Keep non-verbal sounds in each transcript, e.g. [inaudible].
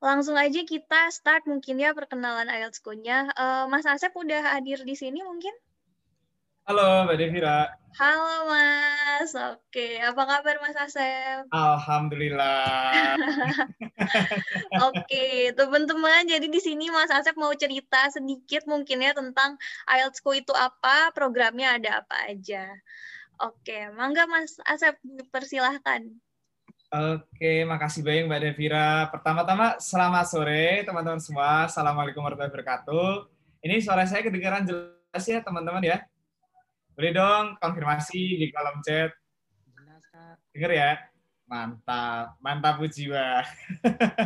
langsung aja kita start mungkin ya perkenalan IELTS-nya. Uh, Mas Asep udah hadir di sini mungkin? Halo, Mbak Devira. Halo, Mas. Oke, apa kabar Mas Asep? Alhamdulillah. [laughs] Oke, teman-teman, jadi di sini Mas Asep mau cerita sedikit mungkin ya tentang IELTS-ku itu apa, programnya ada apa aja. Oke, mangga Mas Asep persilahkan. Oke, makasih banyak Mbak Devira. Pertama-tama, selamat sore teman-teman semua. Assalamualaikum warahmatullahi wabarakatuh. Ini suara saya kedengaran jelas ya teman-teman ya? Boleh dong konfirmasi di kolom chat. Jelas, Kak. Dengar ya? Mantap. Mantap jiwa.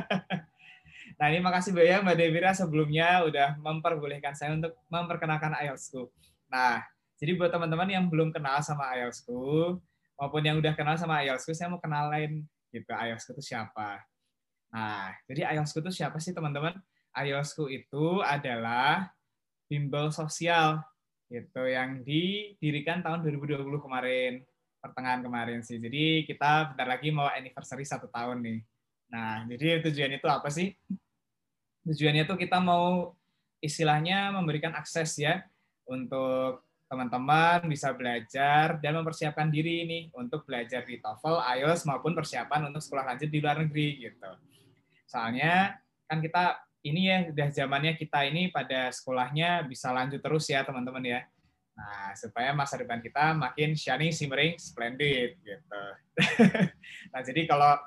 [laughs] nah, ini makasih banyak Mbak Devira sebelumnya udah memperbolehkan saya untuk memperkenalkan IELTS-ku. Nah, jadi buat teman-teman yang belum kenal sama IELTS-ku, maupun yang udah kenal sama IELTS-ku, saya mau kenalin gitu, IELTS-ku itu siapa. Nah, jadi IELTS-ku itu siapa sih teman-teman? IELTS-ku itu adalah bimbel sosial gitu yang didirikan tahun 2020 kemarin pertengahan kemarin sih jadi kita bentar lagi mau anniversary satu tahun nih nah jadi tujuannya itu apa sih tujuannya itu kita mau istilahnya memberikan akses ya untuk teman-teman bisa belajar dan mempersiapkan diri ini untuk belajar di TOEFL, IELTS maupun persiapan untuk sekolah lanjut di luar negeri gitu. Soalnya kan kita ini ya udah zamannya kita ini pada sekolahnya bisa lanjut terus ya teman-teman ya. Nah, supaya masa depan kita makin shining, shimmering, splendid gitu. [laughs] nah, jadi kalau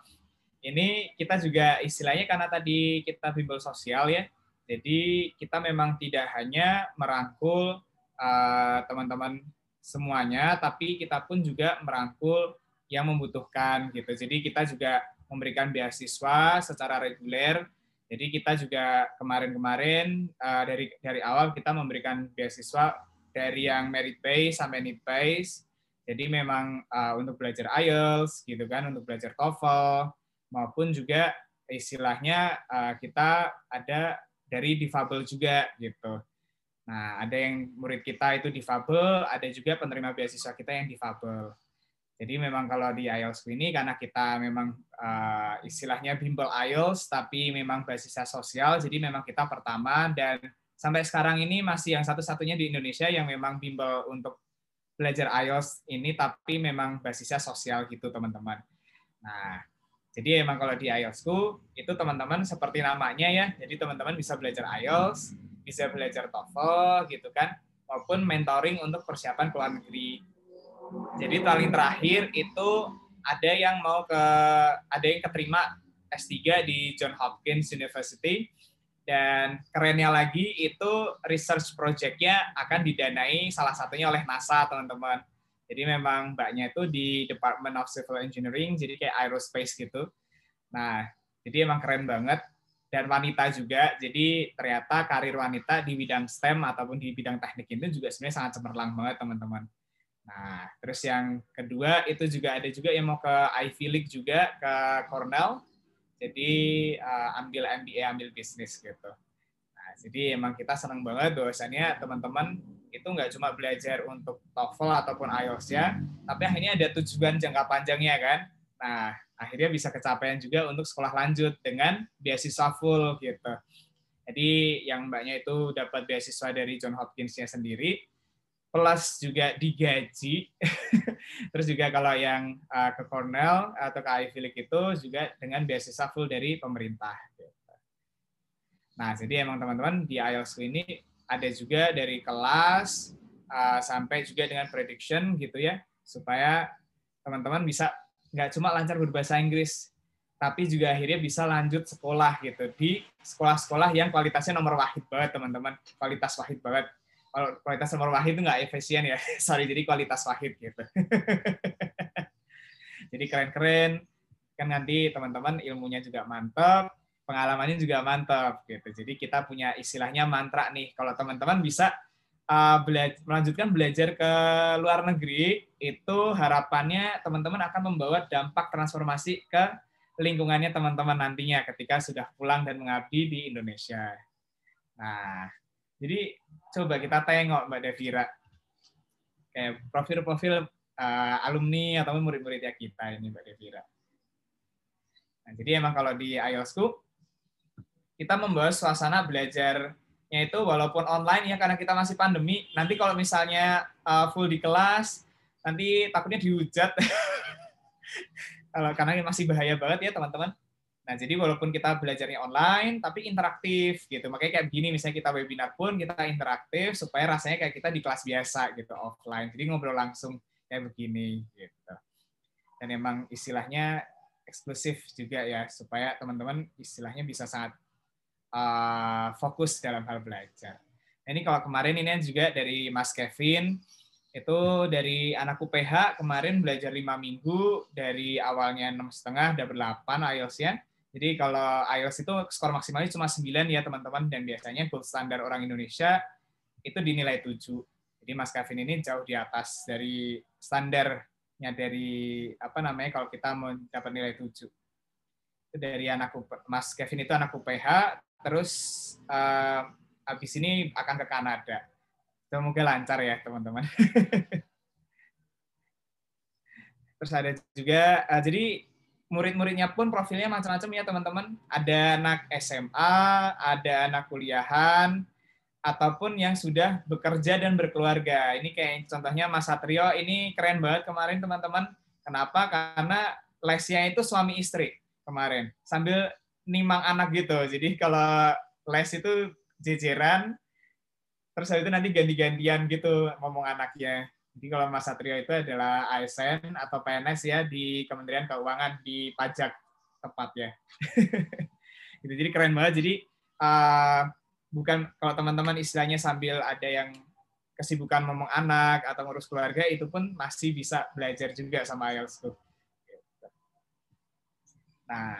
ini kita juga istilahnya karena tadi kita bimbel sosial ya. Jadi kita memang tidak hanya merangkul uh, teman-teman semuanya, tapi kita pun juga merangkul yang membutuhkan gitu. Jadi kita juga memberikan beasiswa secara reguler jadi kita juga kemarin-kemarin uh, dari dari awal kita memberikan beasiswa dari yang merit base sampai need base. Jadi memang uh, untuk belajar IELTS gitu kan, untuk belajar TOEFL maupun juga istilahnya uh, kita ada dari difabel juga gitu. Nah, ada yang murid kita itu difabel, ada juga penerima beasiswa kita yang difabel. Jadi memang kalau di IELTS ini karena kita memang uh, istilahnya bimbel IELTS tapi memang basisnya sosial, jadi memang kita pertama dan sampai sekarang ini masih yang satu-satunya di Indonesia yang memang bimbel untuk belajar IELTS ini tapi memang basisnya sosial gitu teman-teman. Nah, jadi emang kalau di IELTSku itu teman-teman seperti namanya ya, jadi teman-teman bisa belajar IELTS, bisa belajar TOEFL gitu kan, maupun mentoring untuk persiapan ke luar negeri jadi paling terakhir itu ada yang mau ke ada yang keterima S3 di John Hopkins University dan kerennya lagi itu research project-nya akan didanai salah satunya oleh NASA teman-teman. Jadi memang mbaknya itu di Department of Civil Engineering jadi kayak aerospace gitu. Nah, jadi emang keren banget dan wanita juga. Jadi ternyata karir wanita di bidang STEM ataupun di bidang teknik itu juga sebenarnya sangat cemerlang banget teman-teman. Nah, terus yang kedua itu juga ada juga yang mau ke Ivy League juga ke Cornell. Jadi uh, ambil MBA, ambil bisnis gitu. Nah, jadi emang kita senang banget bahwasannya teman-teman itu nggak cuma belajar untuk TOEFL ataupun IELTS ya, tapi akhirnya ada tujuan jangka panjangnya kan. Nah, akhirnya bisa kecapaian juga untuk sekolah lanjut dengan beasiswa full gitu. Jadi yang mbaknya itu dapat beasiswa dari John Hopkins-nya sendiri, plus juga digaji. [laughs] Terus juga kalau yang uh, ke Cornell atau ke Ivy League itu juga dengan beasiswa full dari pemerintah. Gitu. Nah, jadi emang teman-teman di IELTS ini ada juga dari kelas uh, sampai juga dengan prediction gitu ya, supaya teman-teman bisa nggak cuma lancar berbahasa Inggris, tapi juga akhirnya bisa lanjut sekolah gitu. Di sekolah-sekolah yang kualitasnya nomor wahid banget teman-teman, kualitas wahid banget. Kalau kualitas nomor wahid itu nggak efisien ya. [laughs] Sorry jadi kualitas wahid gitu. [laughs] Jadi keren-keren. Kan nanti teman-teman ilmunya juga mantap pengalamannya juga mantap gitu. Jadi kita punya istilahnya mantra nih. Kalau teman-teman bisa bela melanjutkan belajar ke luar negeri itu harapannya teman-teman akan membawa dampak transformasi ke lingkungannya teman-teman nantinya ketika sudah pulang dan mengabdi di Indonesia. Nah, jadi coba kita tengok Mbak Devira kayak profil-profil uh, alumni atau murid-muridnya kita ini Mbak Devira. Nah, jadi emang kalau di IELTS-ku kita membawa suasana belajarnya itu walaupun online ya karena kita masih pandemi. Nanti kalau misalnya uh, full di kelas, nanti takutnya dihujat. [laughs] karena masih bahaya banget ya teman-teman. Nah, jadi walaupun kita belajarnya online, tapi interaktif gitu. Makanya kayak begini, misalnya kita webinar pun kita interaktif supaya rasanya kayak kita di kelas biasa gitu, offline. Jadi ngobrol langsung kayak begini gitu. Dan emang istilahnya eksklusif juga ya, supaya teman-teman istilahnya bisa sangat uh, fokus dalam hal belajar. Nah, ini kalau kemarin ini juga dari Mas Kevin, itu dari anak UPH kemarin belajar lima minggu dari awalnya enam setengah udah berdelapan IELTS-nya jadi kalau IELTS itu skor maksimalnya cuma 9 ya teman-teman dan biasanya gold standar orang Indonesia itu dinilai 7. Jadi Mas Kevin ini jauh di atas dari standarnya dari apa namanya kalau kita mau dapat nilai 7. Itu dari anak Mas Kevin itu anak UPH terus uh, habis ini akan ke Kanada. Semoga lancar ya teman-teman. [laughs] terus ada juga uh, jadi murid-muridnya pun profilnya macam-macam ya teman-teman. Ada anak SMA, ada anak kuliahan, ataupun yang sudah bekerja dan berkeluarga. Ini kayak contohnya Mas Satrio, ini keren banget kemarin teman-teman. Kenapa? Karena lesnya itu suami istri kemarin, sambil nimang anak gitu. Jadi kalau les itu jejeran, terus itu nanti ganti-gantian gitu ngomong anaknya. Jadi kalau Mas Satrio itu adalah ASN atau PNS ya di Kementerian Keuangan di pajak tepat ya. [laughs] gitu, jadi keren banget. Jadi uh, bukan kalau teman-teman istilahnya sambil ada yang kesibukan ngomong anak atau ngurus keluarga itu pun masih bisa belajar juga sama IELTS. Nah,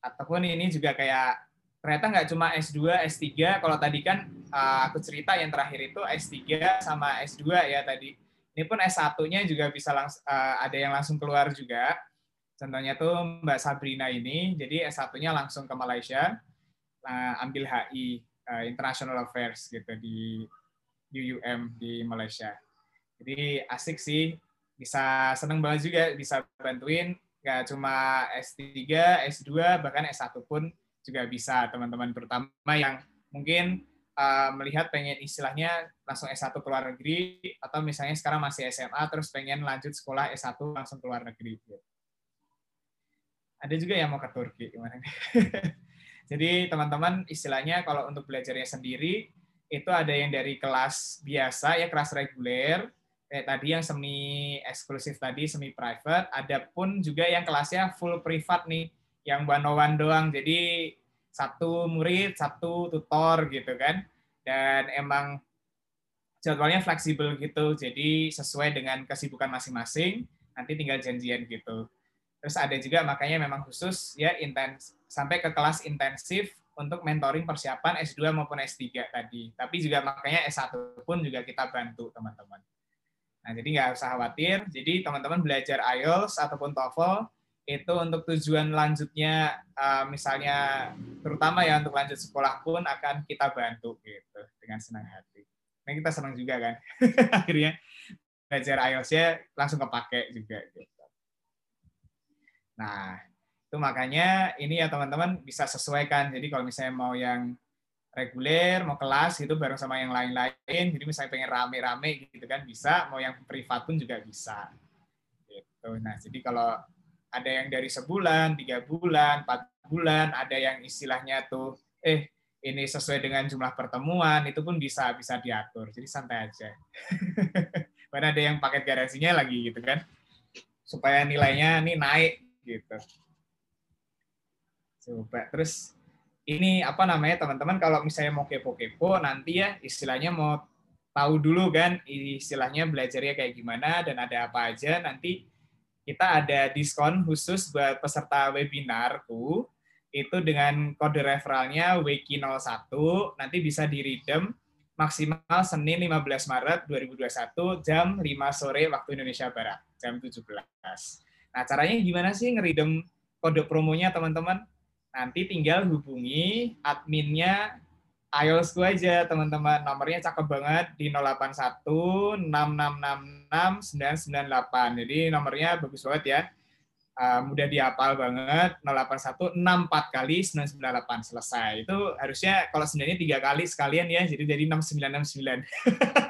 ataupun ini juga kayak ternyata nggak cuma S2, S3. Kalau tadi kan uh, aku cerita yang terakhir itu S3 sama S2 ya tadi ini pun S1-nya juga bisa langsung uh, ada yang langsung keluar juga. Contohnya tuh Mbak Sabrina ini, jadi S1-nya langsung ke Malaysia, uh, ambil HI eh, International Affairs gitu di UUM di Malaysia. Jadi asik sih, bisa seneng banget juga bisa bantuin nggak cuma S3, S2, bahkan S1 pun juga bisa teman-teman terutama yang mungkin uh, melihat pengen istilahnya langsung S1 ke luar negeri atau misalnya sekarang masih SMA terus pengen lanjut sekolah S1 langsung ke luar negeri. Gitu. Ada juga yang mau ke Turki gimana? [laughs] Jadi teman-teman istilahnya kalau untuk belajarnya sendiri itu ada yang dari kelas biasa ya kelas reguler kayak tadi yang semi eksklusif tadi semi private ada pun juga yang kelasnya full privat nih yang one on doang jadi satu murid, satu tutor gitu kan. Dan emang jadwalnya fleksibel gitu, jadi sesuai dengan kesibukan masing-masing, nanti tinggal janjian gitu. Terus ada juga makanya memang khusus ya intens sampai ke kelas intensif untuk mentoring persiapan S2 maupun S3 tadi. Tapi juga makanya S1 pun juga kita bantu teman-teman. Nah, jadi nggak usah khawatir. Jadi teman-teman belajar IELTS ataupun TOEFL itu untuk tujuan lanjutnya uh, misalnya terutama ya untuk lanjut sekolah pun akan kita bantu gitu dengan senang hati. Nah kita senang juga kan [laughs] akhirnya belajar IELTS-nya langsung kepake juga gitu. Nah itu makanya ini ya teman-teman bisa sesuaikan. Jadi kalau misalnya mau yang reguler, mau kelas gitu bareng sama yang lain-lain, jadi misalnya pengen rame-rame gitu kan bisa, mau yang privat pun juga bisa. Gitu. Nah jadi kalau ada yang dari sebulan, tiga bulan, empat bulan, ada yang istilahnya tuh, eh ini sesuai dengan jumlah pertemuan, itu pun bisa bisa diatur. Jadi santai aja. [laughs] Karena ada yang paket garansinya lagi gitu kan, supaya nilainya ini naik gitu. Coba terus ini apa namanya teman-teman kalau misalnya mau kepo-kepo nanti ya istilahnya mau tahu dulu kan istilahnya belajarnya kayak gimana dan ada apa aja nanti kita ada diskon khusus buat peserta webinarku itu dengan kode referralnya WIKI01 nanti bisa di redeem maksimal Senin 15 Maret 2021 jam 5 sore waktu Indonesia Barat jam 17. Nah, caranya gimana sih ngeridem kode promonya teman-teman? Nanti tinggal hubungi adminnya gue aja teman-teman. Nomornya cakep banget di 081 6666 998 jadi nomornya bagus banget ya. Uh, mudah dihafal banget. 081 64 kali 998 selesai. Itu harusnya kalau sebenarnya tiga kali sekalian ya. Jadi jadi 6969 [laughs]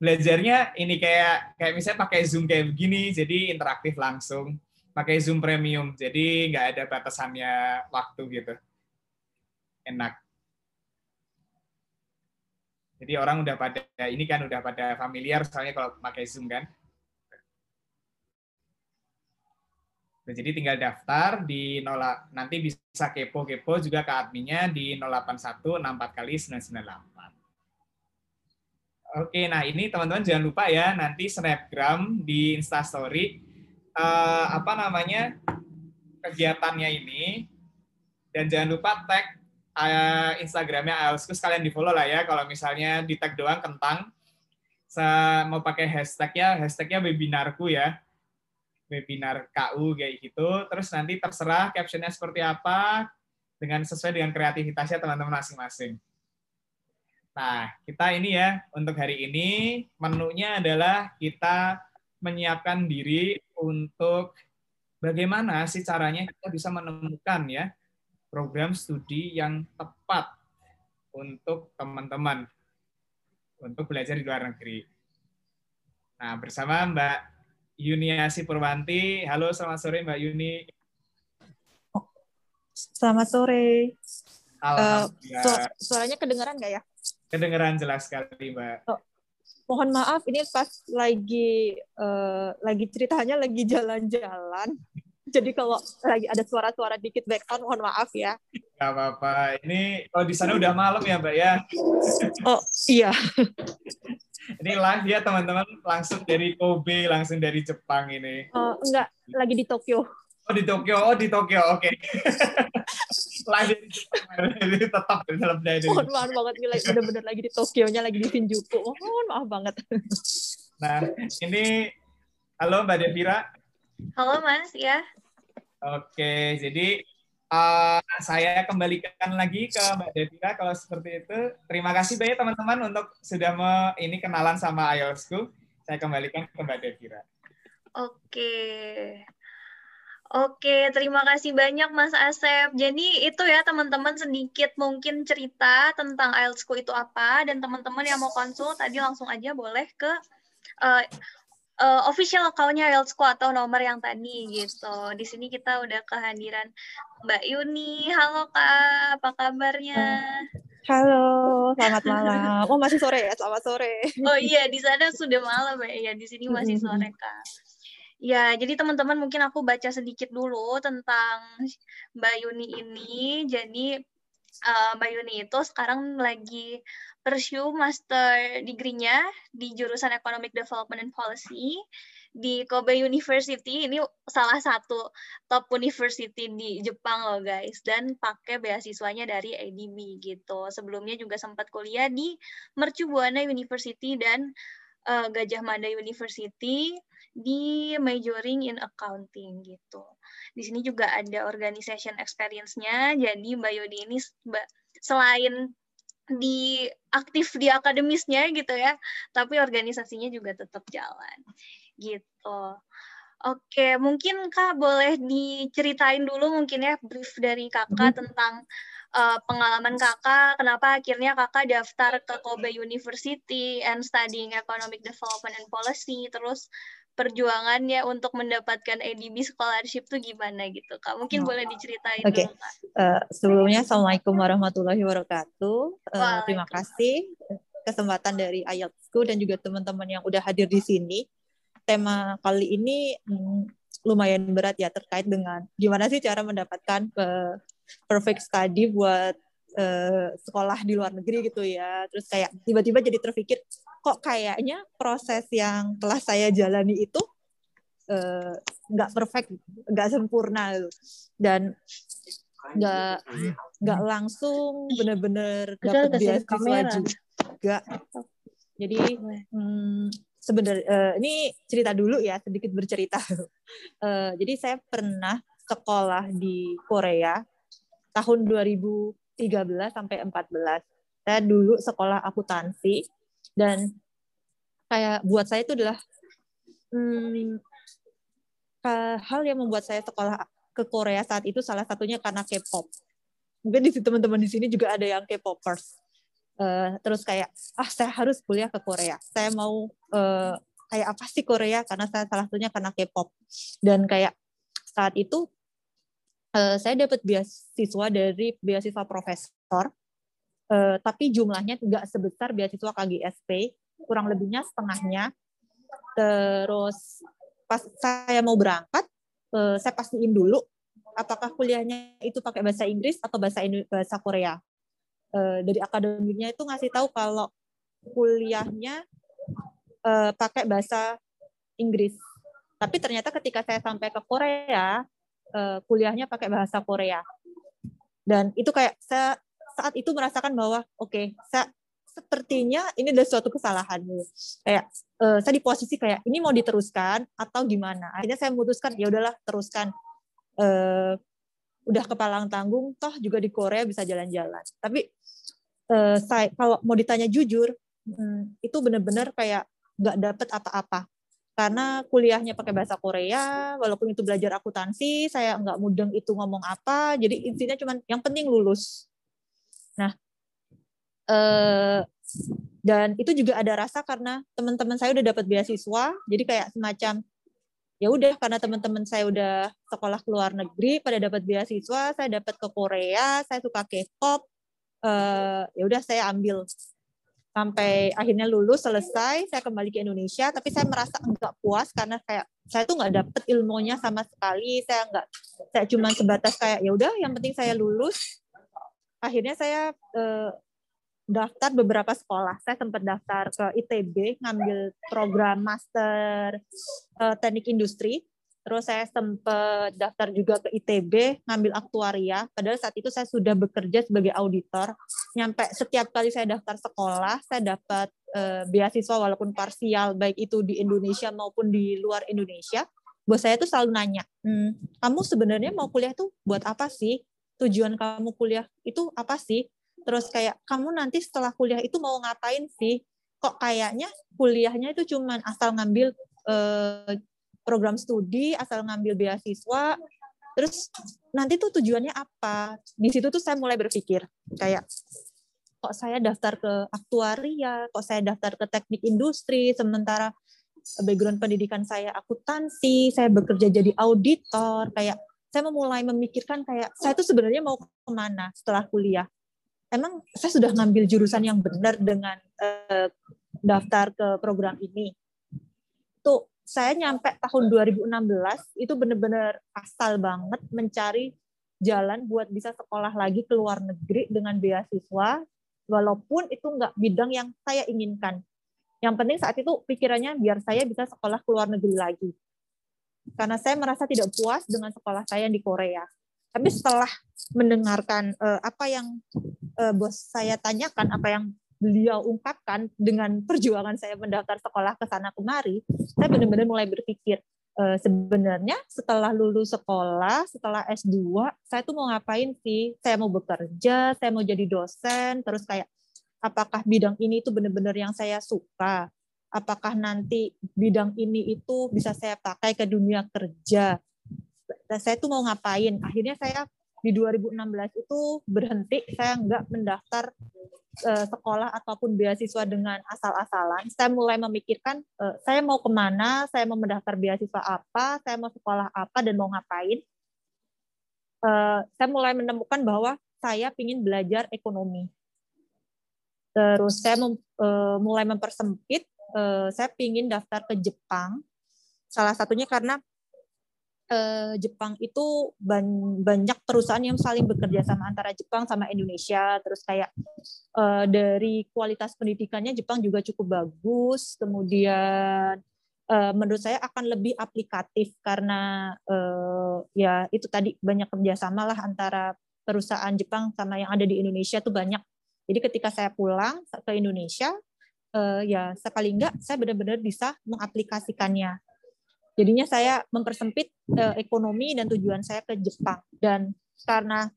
belajarnya ini kayak kayak misalnya pakai zoom kayak begini jadi interaktif langsung pakai zoom premium. Jadi nggak ada batasannya waktu gitu. Enak. Jadi orang udah pada ini kan udah pada familiar soalnya kalau pakai zoom kan. Nah, jadi tinggal daftar di 0, nanti bisa kepo-kepo juga ke adminnya di 081 64 kali 998. Oke, nah ini teman-teman jangan lupa ya nanti snapgram di Instastory eh, apa namanya kegiatannya ini dan jangan lupa tag eh, Instagramnya Alskus kalian di follow lah ya kalau misalnya di tag doang kentang mau pakai hashtag ya hashtagnya webinarku ya webinar KU kayak gitu. Terus nanti terserah captionnya seperti apa dengan sesuai dengan kreativitasnya teman-teman masing-masing. Nah, kita ini ya untuk hari ini menunya adalah kita menyiapkan diri untuk bagaimana sih caranya kita bisa menemukan ya program studi yang tepat untuk teman-teman untuk belajar di luar negeri. Nah, bersama Mbak Yuniasi Purwanti. Halo, selamat sore Mbak Yuni. Selamat sore. Uh, su suaranya kedengeran nggak ya? Kedengeran jelas sekali, Mbak. Oh, mohon maaf, ini pas lagi uh, lagi ceritanya lagi jalan-jalan. [laughs] Jadi kalau lagi ada suara-suara dikit background, mohon maaf ya. Gak apa-apa. Ini kalau di sana udah malam ya, Mbak ya? [laughs] Oh, iya. Ini live ya teman-teman, langsung dari Kobe, langsung dari Jepang ini. Oh, enggak, lagi di Tokyo. Oh, di Tokyo. Oh, di Tokyo. Oke. Okay. [laughs] live dari Jepang. [laughs] Jadi tetap dalam dari. Mohon maaf banget nih, lagi bener-bener lagi di Tokyo-nya, lagi di Shinjuku. Mohon maaf banget. [laughs] Nah, ini halo Mbak Devira. Halo Mas, ya. Oke, jadi Uh, saya kembalikan lagi ke Mbak Devira kalau seperti itu. Terima kasih banyak teman-teman untuk sudah me, ini kenalan sama IELTSku. Saya kembalikan ke Mbak Devira. Oke. Oke, terima kasih banyak Mas Asep. Jadi itu ya teman-teman sedikit mungkin cerita tentang IELTSku itu apa dan teman-teman yang mau konsul tadi langsung aja boleh ke uh, uh, official account-nya IELTSku atau nomor yang tadi gitu. Di sini kita udah kehadiran Mbak Yuni. Halo Kak, apa kabarnya? Halo, selamat malam. Oh masih sore ya, selamat sore. Oh iya, di sana sudah malam ya. Di sini masih sore Kak. Ya, jadi teman-teman mungkin aku baca sedikit dulu tentang Mbak Yuni ini. Jadi uh, Mbak Yuni itu sekarang lagi pursue master degree-nya di jurusan Economic Development and Policy di Kobe University ini salah satu top university di Jepang loh guys dan pakai beasiswanya dari ADB gitu. Sebelumnya juga sempat kuliah di Mercu Buana University dan uh, Gajah Mada University di majoring in accounting gitu. Di sini juga ada organization experience-nya. Jadi Mbak Yodi ini selain di aktif di akademisnya gitu ya, tapi organisasinya juga tetap jalan gitu. Oke, mungkin Kak boleh diceritain dulu mungkin ya brief dari Kakak hmm. tentang uh, pengalaman Kakak, kenapa akhirnya Kakak daftar ke Kobe University and studying Economic Development and Policy, terus perjuangannya untuk mendapatkan ADB scholarship tuh gimana gitu kak? Mungkin oh. boleh diceritain okay. dulu kak. Uh, sebelumnya assalamualaikum warahmatullahi wabarakatuh. Uh, terima kasih kesempatan dari IELTSku dan juga teman-teman yang udah hadir di sini. Tema kali ini hmm, lumayan berat ya terkait dengan gimana sih cara mendapatkan uh, perfect study buat uh, sekolah di luar negeri gitu ya. Terus kayak tiba-tiba jadi terpikir kok kayaknya proses yang telah saya jalani itu eh, nggak uh, perfect, nggak sempurna gitu. dan nggak nggak langsung benar-benar dapat beasiswa juga. Jadi hmm, sebenarnya uh, ini cerita dulu ya sedikit bercerita. uh, [laughs] jadi saya pernah sekolah di Korea tahun 2013 sampai 14. Saya dulu sekolah akuntansi dan kayak buat saya itu adalah hmm, hal yang membuat saya sekolah ke Korea saat itu salah satunya karena K-pop. Mungkin di teman-teman di sini juga ada yang K-popers. Uh, terus kayak ah saya harus kuliah ke Korea. Saya mau uh, kayak apa sih Korea karena saya salah satunya karena K-pop. Dan kayak saat itu uh, saya dapat beasiswa dari beasiswa profesor, uh, tapi jumlahnya tidak sebesar beasiswa KGSP, kurang lebihnya setengahnya. Terus pas saya mau berangkat, uh, saya pastiin dulu apakah kuliahnya itu pakai bahasa Inggris atau bahasa bahasa Korea. Uh, dari akademiknya itu ngasih tahu kalau kuliahnya uh, pakai bahasa Inggris. Tapi ternyata ketika saya sampai ke Korea, uh, kuliahnya pakai bahasa Korea. Dan itu kayak saya saat itu merasakan bahwa oke, okay, sepertinya ini adalah suatu kesalahan kayak uh, saya di posisi kayak ini mau diteruskan atau gimana? Akhirnya saya memutuskan ya udahlah teruskan. Uh, udah kepalang tanggung toh juga di Korea bisa jalan-jalan. Tapi uh, saya kalau mau ditanya jujur um, itu benar-benar kayak nggak dapet apa-apa. Karena kuliahnya pakai bahasa Korea walaupun itu belajar akuntansi saya nggak mudeng itu ngomong apa jadi intinya cuman yang penting lulus nah Eh, dan itu juga ada rasa karena teman-teman saya udah dapat beasiswa jadi kayak semacam ya udah karena teman-teman saya udah sekolah ke luar negeri pada dapat beasiswa saya dapat ke Korea saya suka K-pop uh, ya udah saya ambil. Sampai akhirnya lulus selesai saya kembali ke Indonesia tapi saya merasa enggak puas karena kayak saya tuh nggak dapet ilmunya sama sekali saya nggak saya cuma sebatas kayak ya udah yang penting saya lulus akhirnya saya uh, daftar beberapa sekolah. Saya sempat daftar ke ITB ngambil program master uh, teknik industri. Terus saya sempat daftar juga ke ITB ngambil aktuaria. Padahal saat itu saya sudah bekerja sebagai auditor. Nyampe setiap kali saya daftar sekolah, saya dapat uh, beasiswa walaupun parsial baik itu di Indonesia maupun di luar Indonesia. Bos saya tuh selalu nanya, hmm, kamu sebenarnya mau kuliah tuh buat apa sih? Tujuan kamu kuliah itu apa sih? terus kayak kamu nanti setelah kuliah itu mau ngapain sih? Kok kayaknya kuliahnya itu cuman asal ngambil eh, program studi asal ngambil beasiswa terus nanti tuh tujuannya apa? Di situ tuh saya mulai berpikir kayak kok saya daftar ke aktuaria? Kok saya daftar ke teknik industri? Sementara background pendidikan saya akuntansi saya bekerja jadi auditor. Kayak saya mulai memikirkan kayak saya tuh sebenarnya mau ke mana setelah kuliah emang saya sudah ngambil jurusan yang benar dengan uh, daftar ke program ini. Tuh saya nyampe tahun 2016 itu benar-benar asal banget mencari jalan buat bisa sekolah lagi ke luar negeri dengan beasiswa walaupun itu nggak bidang yang saya inginkan. Yang penting saat itu pikirannya biar saya bisa sekolah ke luar negeri lagi. Karena saya merasa tidak puas dengan sekolah saya di Korea. Tapi setelah mendengarkan uh, apa yang uh, bos saya tanyakan, apa yang beliau ungkapkan dengan perjuangan saya mendaftar sekolah ke sana kemari, saya benar-benar mulai berpikir uh, sebenarnya setelah lulus sekolah, setelah S2, saya tuh mau ngapain sih? Saya mau bekerja, saya mau jadi dosen, terus kayak apakah bidang ini itu benar-benar yang saya suka? Apakah nanti bidang ini itu bisa saya pakai ke dunia kerja? Saya tuh mau ngapain? Akhirnya saya di 2016 itu berhenti. Saya nggak mendaftar uh, sekolah ataupun beasiswa dengan asal-asalan. Saya mulai memikirkan uh, saya mau ke mana? Saya mau mendaftar beasiswa apa? Saya mau sekolah apa dan mau ngapain? Uh, saya mulai menemukan bahwa saya ingin belajar ekonomi. Terus saya mem, uh, mulai mempersempit uh, saya ingin daftar ke Jepang salah satunya karena eh, Jepang itu banyak perusahaan yang saling bekerja sama antara Jepang sama Indonesia. Terus kayak eh, dari kualitas pendidikannya Jepang juga cukup bagus. Kemudian menurut saya akan lebih aplikatif karena eh, ya itu tadi banyak kerjasama lah antara perusahaan Jepang sama yang ada di Indonesia tuh banyak. Jadi ketika saya pulang ke Indonesia, uh, ya sekali enggak saya benar-benar bisa mengaplikasikannya Jadinya saya mempersempit uh, ekonomi dan tujuan saya ke Jepang. Dan karena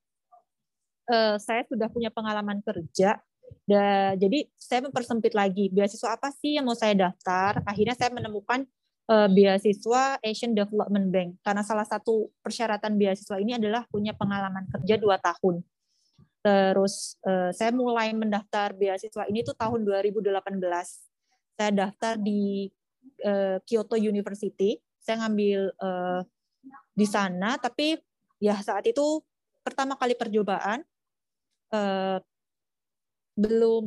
uh, saya sudah punya pengalaman kerja, da, jadi saya mempersempit lagi beasiswa apa sih yang mau saya daftar. Akhirnya saya menemukan uh, beasiswa Asian Development Bank karena salah satu persyaratan beasiswa ini adalah punya pengalaman kerja dua tahun. Terus uh, saya mulai mendaftar beasiswa ini tuh tahun 2018. Saya daftar di uh, Kyoto University. Saya ngambil uh, di sana, tapi ya saat itu pertama kali percobaan belum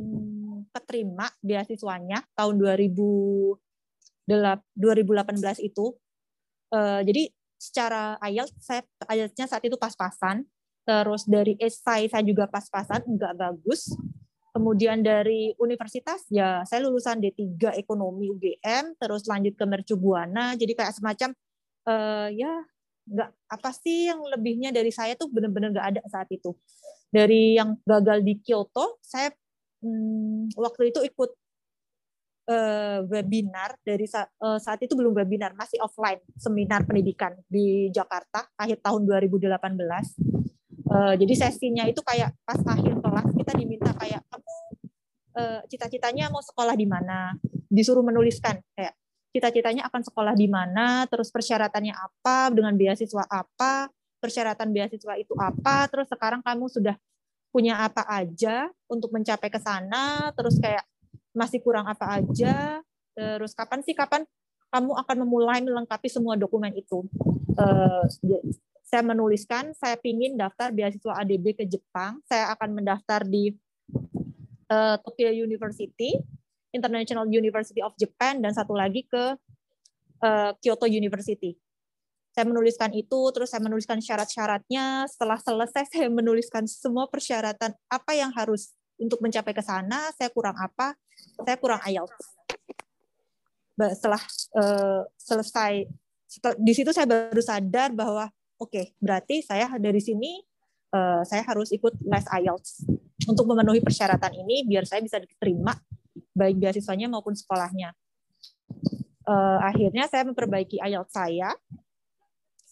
keterima beasiswanya tahun 2000 2018 itu. Uh, jadi secara IELTS saya IELTS-nya saat itu pas-pasan. Terus dari esai saya juga pas-pasan, enggak bagus. Kemudian dari universitas ya saya lulusan D3 Ekonomi UGM, terus lanjut ke Mercu Buana. Jadi kayak semacam uh, ya enggak apa sih yang lebihnya dari saya tuh benar-benar enggak ada saat itu. Dari yang gagal di Kyoto, saya hmm, waktu itu ikut uh, webinar dari uh, saat itu belum webinar masih offline seminar pendidikan di Jakarta akhir tahun 2018 uh, jadi sesinya itu kayak pas akhir kelas kita diminta kayak kamu uh, cita-citanya mau sekolah di mana? Disuruh menuliskan kayak cita-citanya akan sekolah di mana? Terus persyaratannya apa? Dengan beasiswa apa? Persyaratan beasiswa itu apa? Terus sekarang kamu sudah punya apa aja untuk mencapai ke sana? Terus kayak masih kurang apa aja, terus kapan sih kapan kamu akan memulai melengkapi semua dokumen itu. Uh, saya menuliskan, saya ingin daftar beasiswa ADB ke Jepang, saya akan mendaftar di uh, Tokyo University, International University of Japan, dan satu lagi ke uh, Kyoto University. Saya menuliskan itu, terus saya menuliskan syarat-syaratnya. Setelah selesai, [laughs] saya menuliskan semua persyaratan apa yang harus untuk mencapai ke sana saya kurang apa saya kurang IELTS setelah uh, selesai di situ saya baru sadar bahwa oke okay, berarti saya dari sini uh, saya harus ikut les IELTS. Untuk memenuhi persyaratan ini biar saya bisa diterima baik beasiswanya maupun sekolahnya. Uh, akhirnya saya memperbaiki IELTS saya.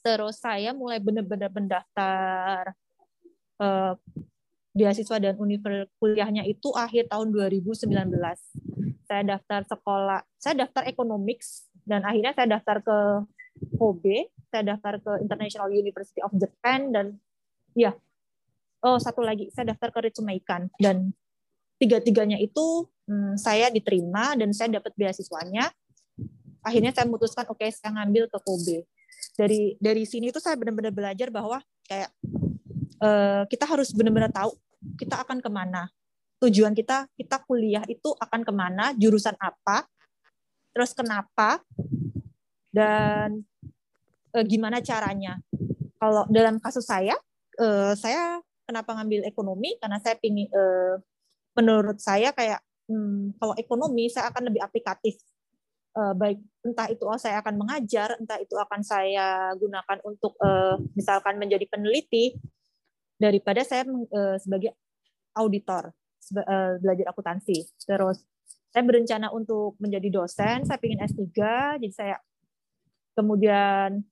Terus saya mulai benar-benar mendaftar uh, beasiswa dan universitas kuliahnya itu akhir tahun 2019. Saya daftar sekolah, saya daftar economics dan akhirnya saya daftar ke Kobe, saya daftar ke International University of Japan dan ya, oh satu lagi saya daftar ke Ritsumeikan dan tiga-tiganya itu hmm, saya diterima dan saya dapat beasiswanya. Akhirnya saya memutuskan oke okay, saya ngambil ke Kobe. Dari dari sini tuh saya benar-benar belajar bahwa kayak uh, kita harus benar-benar tahu kita akan ke mana tujuan kita kita kuliah itu akan ke mana jurusan apa terus kenapa dan e, gimana caranya? Kalau dalam kasus saya e, saya kenapa ngambil ekonomi? Karena saya pingin e, menurut saya kayak hmm, kalau ekonomi saya akan lebih aplikatif. E, baik entah itu oh, saya akan mengajar entah itu akan saya gunakan untuk e, misalkan menjadi peneliti daripada saya uh, sebagai auditor uh, belajar akuntansi. Terus saya berencana untuk menjadi dosen, saya ingin S3, jadi saya kemudian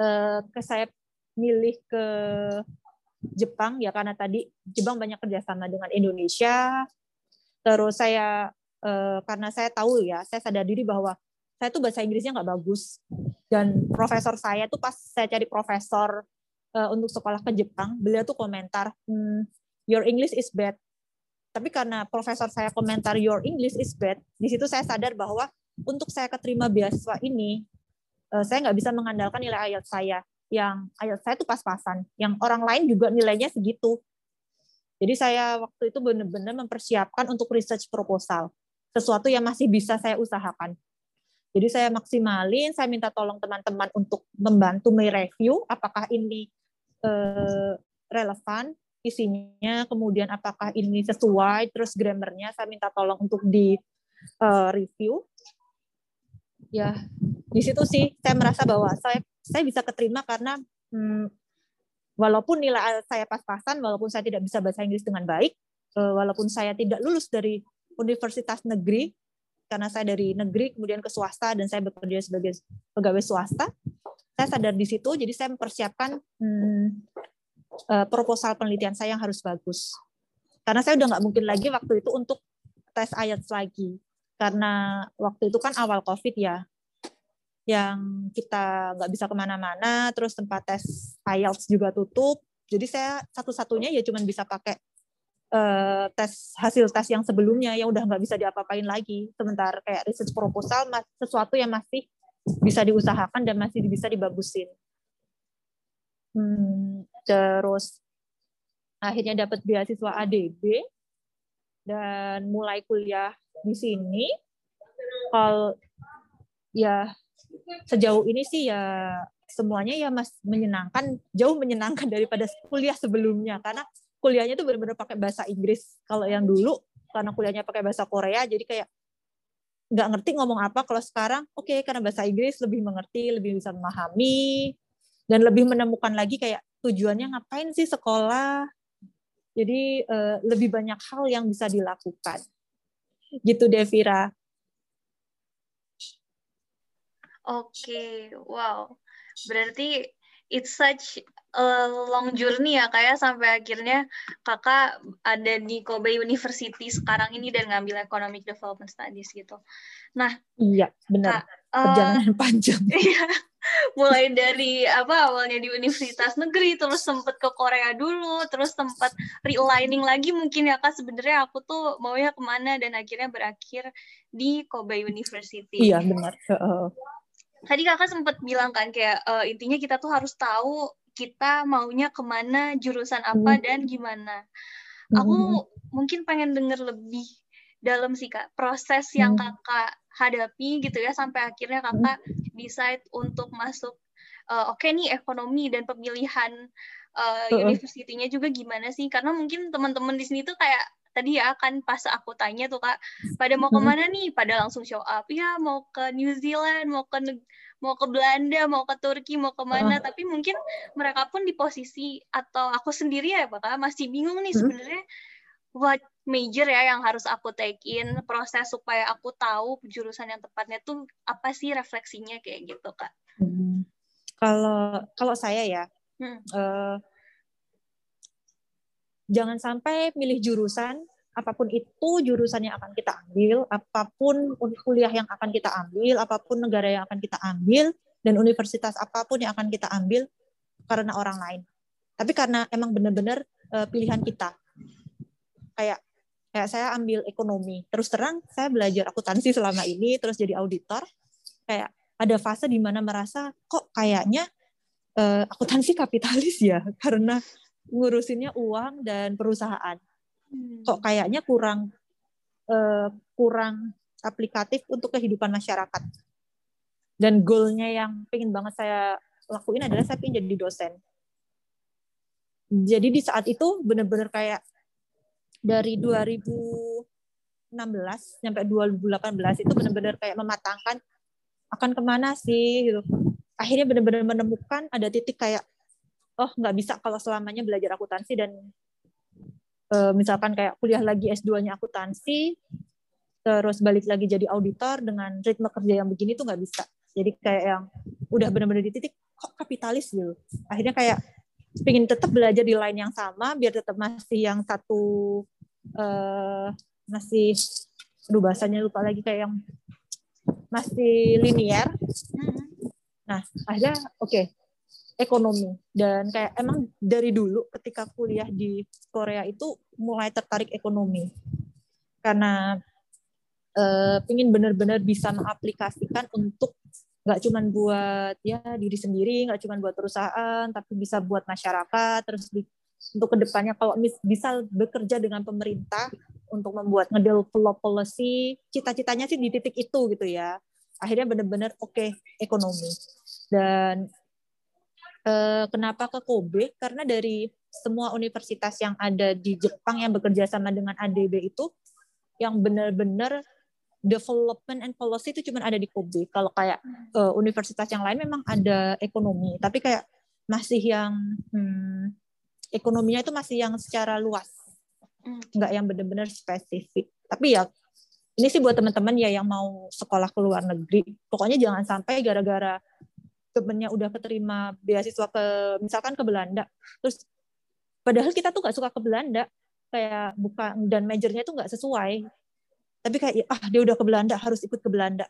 uh, ke saya milih ke Jepang ya karena tadi Jepang banyak kerjasama dengan Indonesia. Terus saya uh, karena saya tahu ya, saya sadar diri bahwa saya tuh bahasa Inggrisnya nggak bagus dan profesor saya tuh pas saya cari profesor uh, untuk sekolah ke Jepang, beliau tuh komentar, hmm, your English is bad. Tapi karena profesor saya komentar your English is bad, di situ saya sadar bahwa untuk saya keterima beasiswa ini, uh, saya nggak bisa mengandalkan nilai IELTS saya. Yang IELTS saya itu pas-pasan, yang orang lain juga nilainya segitu. Jadi saya waktu itu benar-benar mempersiapkan untuk research proposal, sesuatu yang masih bisa saya usahakan. Jadi saya maksimalin, saya minta tolong teman-teman untuk membantu mereview apakah ini eh, relevan isinya, kemudian apakah ini sesuai, terus grammarnya saya minta tolong untuk di uh, review. Ya, di situ sih saya merasa bahwa saya saya bisa keterima karena hmm, walaupun nilai saya pas-pasan, walaupun saya tidak bisa bahasa Inggris dengan baik, uh, walaupun saya tidak lulus dari universitas negeri karena saya dari negeri kemudian ke swasta dan saya bekerja sebagai pegawai swasta, saya sadar di situ, jadi saya mempersiapkan hmm, uh, proposal penelitian saya yang harus bagus. Karena saya udah nggak mungkin lagi waktu itu untuk tes IELTS lagi. Karena waktu itu kan awal COVID ya. Yang kita nggak bisa ke mana-mana, terus tempat tes IELTS juga tutup. Jadi saya satu-satunya ya cuma bisa pakai uh, tes hasil tes yang sebelumnya yang udah nggak bisa diapa-apain lagi. Sementara kayak research proposal sesuatu yang masih bisa diusahakan dan masih bisa dibagusin. Hmm, terus akhirnya dapat beasiswa ADB dan mulai kuliah di sini. Kalau ya sejauh ini sih ya semuanya ya mas menyenangkan jauh menyenangkan [laughs] daripada kuliah sebelumnya. Karena kuliahnya tuh benar-benar pakai bahasa Inggris. Kalau yang dulu karena kuliahnya pakai bahasa Korea jadi kayak nggak ngerti ngomong apa. Kalau sekarang oke okay, karena bahasa Inggris lebih mengerti lebih bisa memahami dan lebih menemukan lagi kayak tujuannya ngapain sih sekolah. Jadi uh, lebih banyak hal yang bisa dilakukan. Gitu Devira Oke, wow. Berarti it's such a long journey ya kayak ya, sampai akhirnya kakak ada di Kobe University sekarang ini dan ngambil Economic Development Studies gitu. Nah, iya benar. Kak, Perjalanan uh, panjang. [laughs] Iya. Mulai dari apa awalnya di universitas negeri terus sempet ke Korea dulu, terus sempat realigning lagi mungkin ya kak sebenarnya aku tuh maunya ke mana dan akhirnya berakhir di Kobe University. Iya benar. Uh, tadi kakak sempat bilang kan kayak uh, intinya kita tuh harus tahu kita maunya ke mana jurusan apa hmm. dan gimana aku hmm. mungkin pengen denger lebih dalam sih kak proses yang hmm. kakak hadapi gitu ya sampai akhirnya kakak decide untuk masuk uh, oke okay nih ekonomi dan pemilihan uh, universitinya juga gimana sih karena mungkin teman-teman di sini tuh kayak tadi ya kan pas aku tanya tuh kak pada mau ke mana nih pada langsung show up ya mau ke New Zealand mau ke mau ke Belanda mau ke Turki mau ke mana uh. tapi mungkin mereka pun di posisi atau aku sendiri ya kak masih bingung nih sebenarnya what major ya yang harus aku take in proses supaya aku tahu jurusan yang tepatnya tuh apa sih refleksinya kayak gitu kak hmm. kalau kalau saya ya hmm. uh, jangan sampai milih jurusan apa pun itu jurusan yang akan kita ambil, apa pun kuliah yang akan kita ambil, apa pun negara yang akan kita ambil, dan universitas apa pun yang akan kita ambil karena orang lain. Tapi karena emang benar-benar uh, pilihan kita. Kayak kayak saya ambil ekonomi. Terus terang saya belajar akuntansi selama ini, terus jadi auditor. Kayak ada fase di mana merasa kok kayaknya uh, akuntansi kapitalis ya, [laughs] karena ngurusinnya uang dan perusahaan. Hmm. Kok kayaknya kurang uh, kurang aplikatif untuk kehidupan masyarakat. Dan goalnya yang pengen banget saya lakuin adalah saya pengen jadi dosen. Jadi di saat itu benar-benar kayak dari 2016 sampai 2018 itu benar-benar kayak mematangkan akan ke mana sih gitu. Akhirnya benar-benar menemukan ada titik kayak oh nggak bisa kalau selamanya belajar akuntansi dan uh, misalkan kayak kuliah lagi S2-nya akuntansi terus balik lagi jadi auditor dengan ritme kerja yang begini tuh nggak bisa. Jadi kayak yang udah benar-benar di titik kok kapitalis? gitu. Akhirnya kayak pengen tetap belajar di line yang sama biar tetap masih yang satu uh, masih aduh bahasanya lupa lagi kayak yang masih linear. Mm-hmm. nah akhirnya oke okay, ekonomi. Dan kayak emang dari dulu ketika kuliah di Korea itu mulai tertarik ekonomi. Karena uh, ingin benar-benar bisa mengaplikasikan untuk nggak cuma buat ya diri sendiri nggak cuma buat perusahaan tapi bisa buat masyarakat. Terus di, untuk ke depannya kalau bisa bekerja dengan pemerintah untuk membuat ngedevelop policy cita-citanya sih di titik itu gitu ya. Akhirnya benar-benar oke okay, ekonomi. Dan kenapa ke Kobe? Karena dari semua universitas yang ada di Jepang yang bekerja sama dengan ADB itu yang benar-benar development and policy itu cuma ada di Kobe. Kalau kayak uh, universitas yang lain memang ada ekonomi, tapi kayak masih yang hmm, ekonominya itu masih yang secara luas, nggak yang benar-benar spesifik. Tapi ya ini sih buat teman-teman ya yang mau sekolah ke luar negeri, pokoknya jangan sampai gara-gara temennya udah keterima beasiswa ke misalkan ke Belanda. Terus padahal kita tuh nggak suka ke Belanda. Kayak bukan dan majornya tuh nggak sesuai. Tapi kayak ah dia udah ke Belanda harus ikut ke Belanda.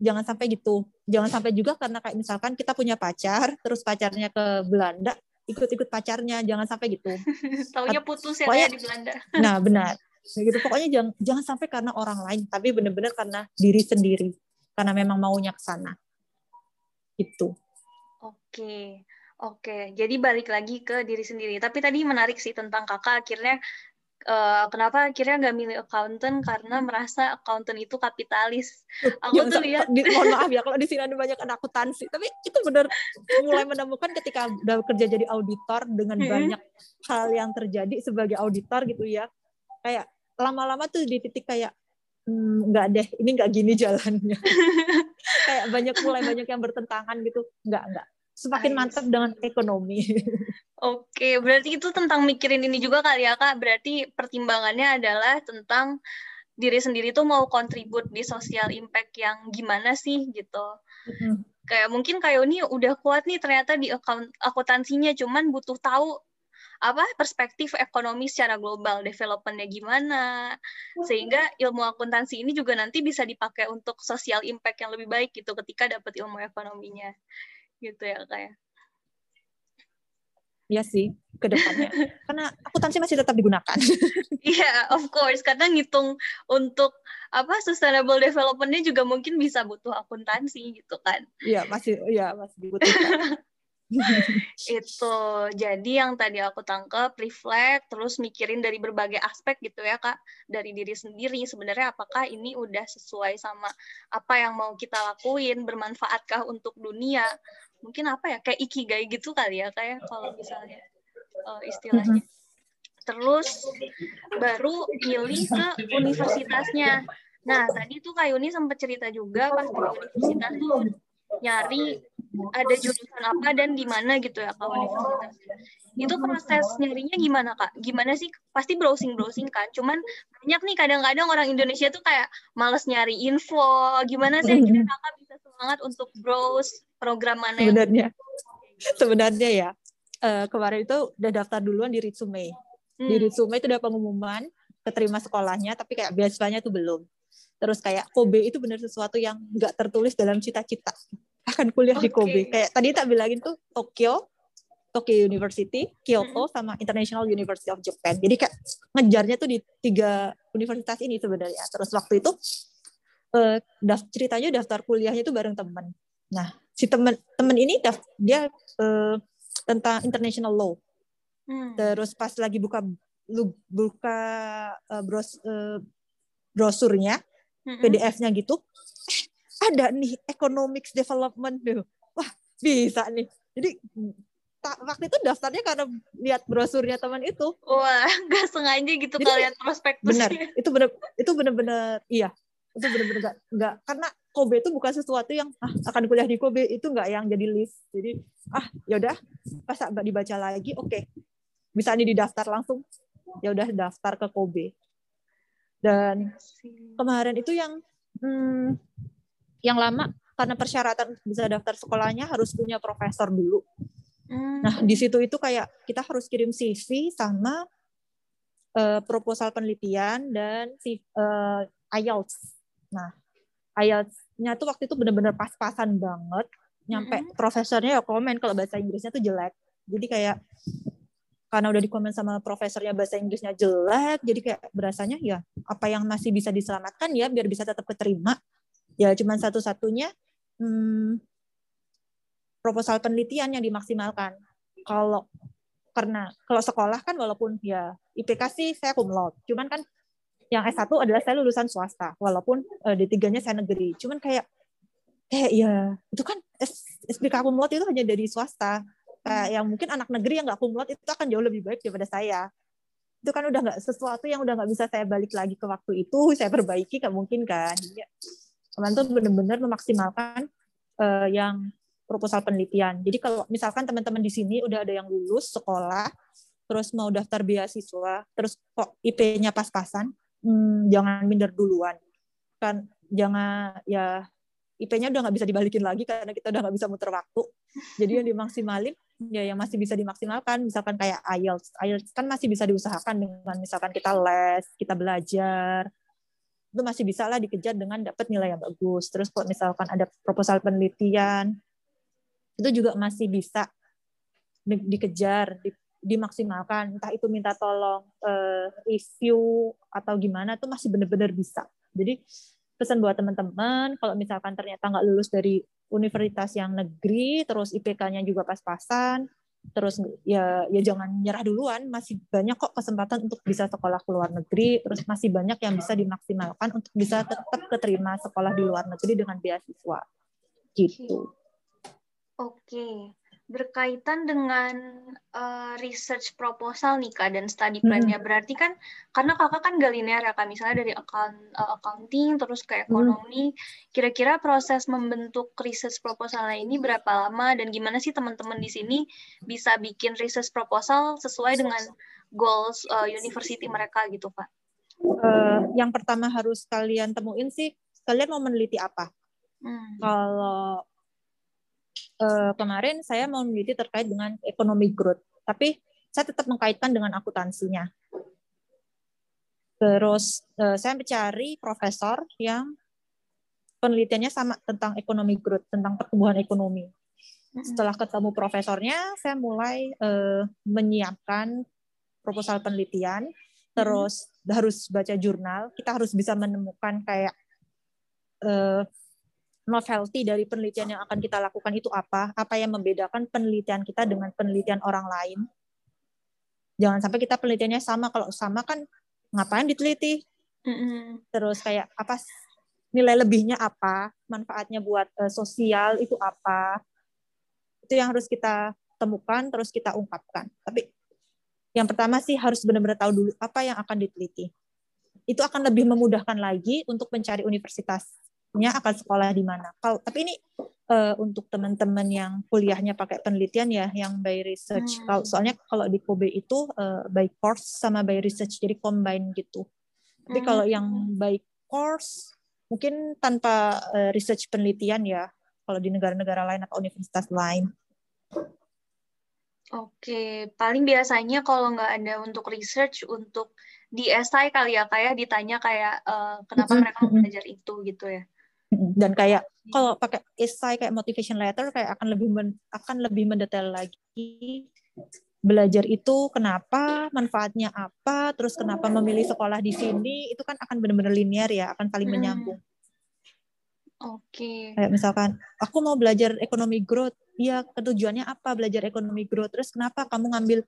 Jangan sampai gitu. Jangan sampai juga karena kayak misalkan kita punya pacar terus pacarnya ke Belanda ikut-ikut pacarnya. Jangan sampai gitu. [laughs] Taunya putus ya Pokoknya, di Belanda. [laughs] Nah benar. Gitu. Pokoknya jangan jangan sampai karena orang lain tapi benar-benar karena diri sendiri. Karena memang maunya ke sana itu oke Oke, jadi balik lagi ke diri sendiri. Tapi tadi menarik sih tentang kakak akhirnya uh, kenapa akhirnya nggak milih accountant karena merasa accountant itu kapitalis. Aku ya, tuh lihat, di, mohon maaf ya [laughs] kalau di sini ada banyak anak akuntansi, tapi itu benar mulai menemukan ketika udah kerja jadi auditor dengan hmm. banyak hal yang terjadi sebagai auditor gitu ya, kayak lama-lama tuh di titik kayak hmm, nggak deh, ini nggak gini jalannya. [laughs] kayak banyak mulai banyak yang bertentangan gitu, nggak nggak semakin mantap dengan ekonomi. [laughs] Oke, berarti itu tentang mikirin ini juga kali ya kak. Berarti pertimbangannya adalah tentang diri sendiri tuh mau kontribut di sosial impact yang gimana sih gitu. Mm-hmm. Kayak mungkin kayak ini udah kuat nih ternyata di account akuntansinya, cuman butuh tahu apa perspektif ekonomi secara global, developmentnya gimana, sehingga ilmu akuntansi ini juga nanti bisa dipakai untuk sosial impact yang lebih baik gitu ketika dapat ilmu ekonominya gitu ya kayak. Iya sih, ke depannya. [laughs] karena akuntansi masih tetap digunakan. [laughs] Iya, yeah, of course. Karena ngitung untuk apa sustainable development-nya juga mungkin bisa butuh akuntansi gitu kan. Iya, masih iya masih dibutuhkan. [laughs] itu. Jadi yang tadi aku tangkap reflect terus mikirin dari berbagai aspek gitu ya kak. Dari diri sendiri sebenarnya apakah ini udah sesuai sama apa yang mau kita lakuin bermanfaatkah untuk dunia? Mungkin apa ya kayak ikigai gitu kali ya kayak kalau misalnya uh, istilahnya. Terus baru pilih ke universitasnya. Nah tadi tuh Kak Yuni sempat cerita juga pas di universitas tuh nyari ada jurusan apa dan di mana gitu ya Kak universitas. Itu proses nyarinya gimana Kak? Gimana sih? Pasti browsing browsing kan cuman banyak nih kadang-kadang orang Indonesia tuh kayak males nyari info. Gimana sih [laughs] akhirnya Kakak bisa semangat untuk browse program mana sebenarnya. sebenarnya ya uh, kemarin itu udah daftar duluan di resume. Hmm. di resume itu udah pengumuman keterima sekolahnya tapi kayak biasanya tuh belum. Terus kayak Kobe itu benar sesuatu yang nggak tertulis dalam cita-cita akan kuliah okay. di Kobe kayak tadi tak bilangin tuh Tokyo Tokyo University, Kyoto, hmm. sama International University of Japan. Jadi kayak ngejarnya tuh di tiga universitas ini sebenarnya. Terus waktu itu uh, ceritanya daftar kuliahnya itu bareng temen. Nah, si temen temen ini dia uh, tentang international law hmm. terus pas lagi buka lu buka uh, bros uh, brosurnya hmm. PDF-nya gitu eh, ada nih economics development. Tuh wah bisa nih. Jadi waktu itu daftarnya karena lihat brosurnya teman itu. Wah [laughs] nggak sengaja gitu kalian prospektusnya benar. [laughs] Itu benar itu benar-benar iya. Itu benar-benar nggak karena Kobe itu bukan sesuatu yang ah, akan kuliah di Kobe. Itu nggak yang jadi list. Jadi ah yaudah pas dibaca lagi oke. Okay. bisa nih didaftar langsung. Ya udah daftar ke Kobe. Dan kemarin itu yang hmm, yang lama karena persyaratan bisa daftar sekolahnya harus punya profesor dulu hmm. nah di situ itu kayak kita harus kirim CV sama uh, proposal penelitian dan si uh, IELTS nah IELTS-nya tuh waktu itu bener-bener pas-pasan banget. Nyampe mm -hmm. profesornya ya komen kalau bahasa Inggrisnya tuh jelek. Jadi kayak karena udah dikomen sama profesornya bahasa Inggrisnya jelek, jadi kayak berasanya ya apa yang masih bisa diselamatkan ya biar bisa tetap keterima. Ya cuman satu-satunya hmm, proposal penelitian yang dimaksimalkan. Kalau karena kalau sekolah kan walaupun ya IPK sih saya laude, cuman kan yang S1 adalah saya lulusan swasta walaupun uh, D3-nya saya negeri. Cuman kayak kayak ya itu kan SPK kumlot itu hanya dari swasta. Kayak yang mungkin anak negeri yang nggak kumlot itu akan jauh lebih baik daripada saya. Itu kan udah nggak sesuatu yang udah nggak bisa saya balik lagi ke waktu itu saya perbaiki nggak mungkin kan. Jadi teman tuh benar-benar memaksimalkan uh, yang proposal penelitian. Jadi kalau misalkan teman-teman di sini udah ada yang lulus sekolah terus mau daftar beasiswa terus kok IP-nya pas-pasan hmm, jangan minder duluan. Kan jangan ya IP-nya udah nggak bisa dibalikin lagi karena kita udah nggak bisa muter waktu. Jadi yang dimaksimalin ya yang masih bisa dimaksimalkan. Misalkan kayak IELTS. IELTS kan masih bisa diusahakan dengan misalkan kita les kita belajar itu masih bisa lah dikejar dengan dapat nilai yang bagus. Terus kalau misalkan ada proposal penelitian, itu juga masih bisa dikejar, dimaksimalkan. Entah itu minta tolong uh, review atau gimana, itu masih benar-benar bisa. Jadi pesan buat teman-teman, kalau misalkan ternyata nggak lulus dari universitas yang negeri, terus IPK-nya juga pas-pasan, terus ya ya jangan nyerah duluan. Masih banyak kok kesempatan untuk bisa sekolah ke luar negeri. Terus masih banyak yang bisa dimaksimalkan untuk bisa tetap keterima sekolah di luar negeri dengan beasiswa. Gitu. Oke berkaitan dengan uh, research proposal nih kak dan study plan-nya hmm. berarti kan karena kakak kan gak linear ya kak misalnya dari account uh, accounting terus ke ekonomi kira-kira proses membentuk research proposalnya ini berapa lama dan gimana sih teman-teman di sini bisa bikin research proposal sesuai dengan goals uh, university mereka gitu pak? Uh, yang pertama harus kalian temuin sih kalian mau meneliti apa. Hmm. Kalau uh, kemarin saya mau meneliti terkait dengan ekonomi growth, tapi saya tetap mengkaitkan dengan akuntansinya. Terus uh, saya mencari profesor yang penelitiannya sama tentang ekonomi growth, tentang pertumbuhan ekonomi. Setelah ketemu profesornya, saya mulai uh, menyiapkan proposal penelitian, terus harus baca jurnal. Kita harus bisa menemukan kayak uh, novelty dari penelitian yang akan kita lakukan itu apa? Apa yang membedakan penelitian kita dengan penelitian orang lain? Jangan sampai kita penelitiannya sama. Kalau sama kan ngapain diteliti? Terus kayak apa nilai lebihnya apa? Manfaatnya buat uh, sosial itu apa? Itu yang harus kita temukan terus kita ungkapkan. Tapi yang pertama sih harus benar-benar tahu dulu apa yang akan diteliti. Itu akan lebih memudahkan lagi untuk mencari universitas nya akan sekolah di mana. Kalau tapi ini uh, untuk teman-teman yang kuliahnya pakai penelitian ya, yang by research. Hmm. Kalau soalnya kalau di Kobe itu uh, by course sama by research, jadi combine gitu. Tapi hmm. kalau yang by course mungkin tanpa uh, research penelitian ya, kalau di negara-negara lain atau universitas lain. Oke, paling biasanya kalau nggak ada untuk research, untuk di SI kali ya kayak ya, ditanya kayak uh, kenapa mereka belajar itu gitu ya [laughs] dan kayak kalau pakai essay kayak motivation letter kayak akan lebih men, akan lebih mendetail lagi. Belajar itu kenapa manfaatnya apa terus kenapa memilih sekolah di sini itu kan akan benar-benar linear ya akan saling hmm. menyambung. Oke. Okay. kayak misalkan aku mau belajar ekonomi growth. Ya ketujuannya apa belajar ekonomi growth? Terus kenapa kamu ngambil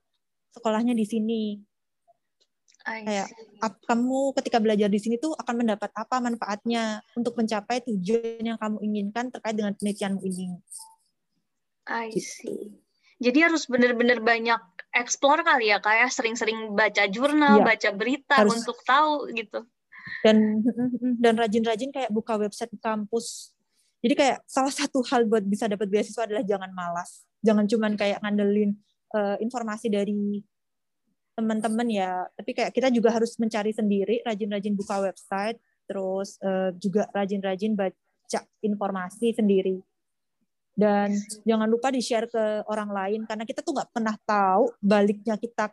sekolahnya di sini kayak ap, kamu ketika belajar di sini tuh akan mendapat apa manfaatnya untuk mencapai tujuan yang kamu inginkan terkait dengan penelitianmu ini. I gitu. see. Jadi harus benar-benar banyak explore kali ya kayak ya? sering-sering baca jurnal, iya, baca berita harus. untuk tahu gitu. Dan dan rajin-rajin kayak buka website kampus. Jadi kayak salah satu hal buat bisa dapat beasiswa adalah jangan malas. Jangan cuman kayak ngandelin uh, informasi dari teman-teman ya. Tapi kayak kita juga harus mencari sendiri rajin-rajin buka website terus uh, juga rajin-rajin baca informasi sendiri. Dan jangan lupa di share ke orang lain karena kita tuh nggak pernah tahu baliknya kita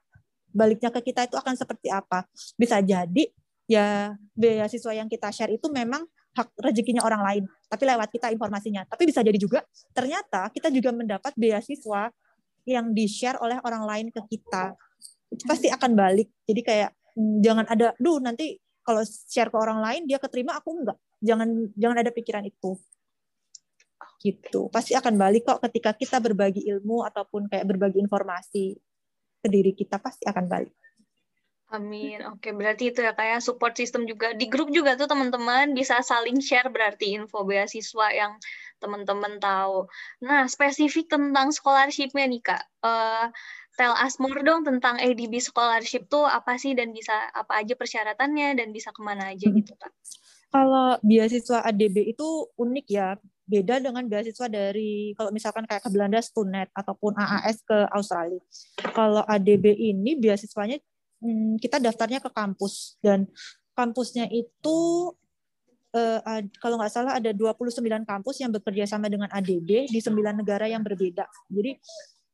baliknya ke kita itu akan seperti apa. Bisa jadi ya beasiswa yang kita share itu memang hak rezekinya orang lain tapi lewat kita informasinya. Tapi bisa jadi juga ternyata kita juga mendapat beasiswa yang di share oleh orang lain ke kita pasti akan balik. Jadi kayak mm, jangan ada duh nanti kalau share ke orang lain dia keterima aku enggak. Jangan jangan ada pikiran itu. Gitu. Pasti akan balik kok ketika kita berbagi ilmu ataupun kayak berbagi informasi ke diri kita pasti akan balik. Amin. Oke, berarti itu ya kayak support system juga. Di grup juga tuh teman-teman bisa saling share berarti info beasiswa yang teman-teman tahu. Nah, spesifik tentang scholarship-nya nih Kak. Uh, tell us more dong tentang ADB scholarship tuh apa sih dan bisa apa aja persyaratannya dan bisa ke mana aja hmm. gitu kak? Kalau beasiswa ADB itu unik ya, beda dengan beasiswa dari kalau misalkan kayak ke Belanda Stunet ataupun AAS ke Australia. Kalau ADB ini beasiswanya hmm, kita daftarnya ke kampus dan kampusnya itu uh, kalau nggak salah ada 29 kampus yang bekerja sama dengan ADB di sembilan negara yang berbeda. Jadi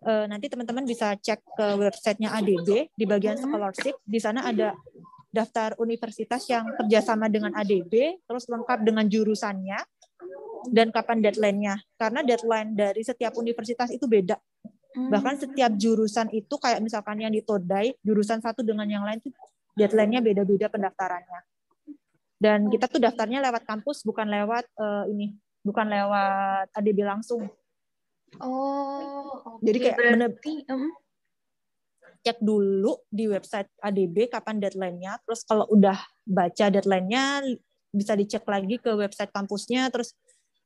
uh, nanti teman-teman bisa cek ke websitenya ADB di bagian scholarship. Di sana ada daftar universitas yang kerjasama dengan ADB, terus lengkap dengan jurusannya, dan kapan deadline-nya. Karena deadline dari setiap universitas itu beda. Hmm. Bahkan setiap jurusan itu kayak misalkan yang di Todai, jurusan satu dengan yang lain itu deadline-nya beda-beda pendaftarannya. Dan kita tuh daftarnya lewat kampus, bukan lewat uh, ini, bukan lewat ADB langsung. Oh, okay. jadi kayak Berarti, bener, um cek dulu di website ADB kapan deadline-nya. Terus kalau udah baca deadline-nya bisa dicek lagi ke website kampusnya. Terus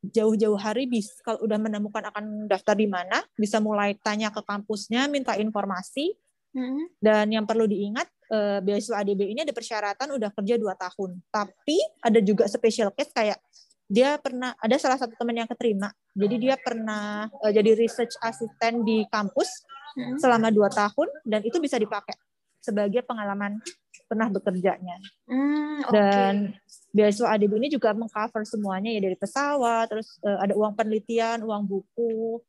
jauh-jauh hari bis kalau udah menemukan akan daftar di mana bisa mulai tanya ke kampusnya minta informasi hmm. dan yang perlu diingat eh, beasiswa ADB ini ada persyaratan udah kerja dua tahun tapi ada juga special case kayak dia pernah ada salah satu teman yang keterima jadi dia pernah eh, jadi research assistant di kampus hmm. selama dua tahun dan itu bisa dipakai sebagai pengalaman pernah bekerjanya. Hmm, okay. Dan beasiswa ADB ini juga mengcover semuanya ya dari pesawat, terus uh, ada uang penelitian, uang buku,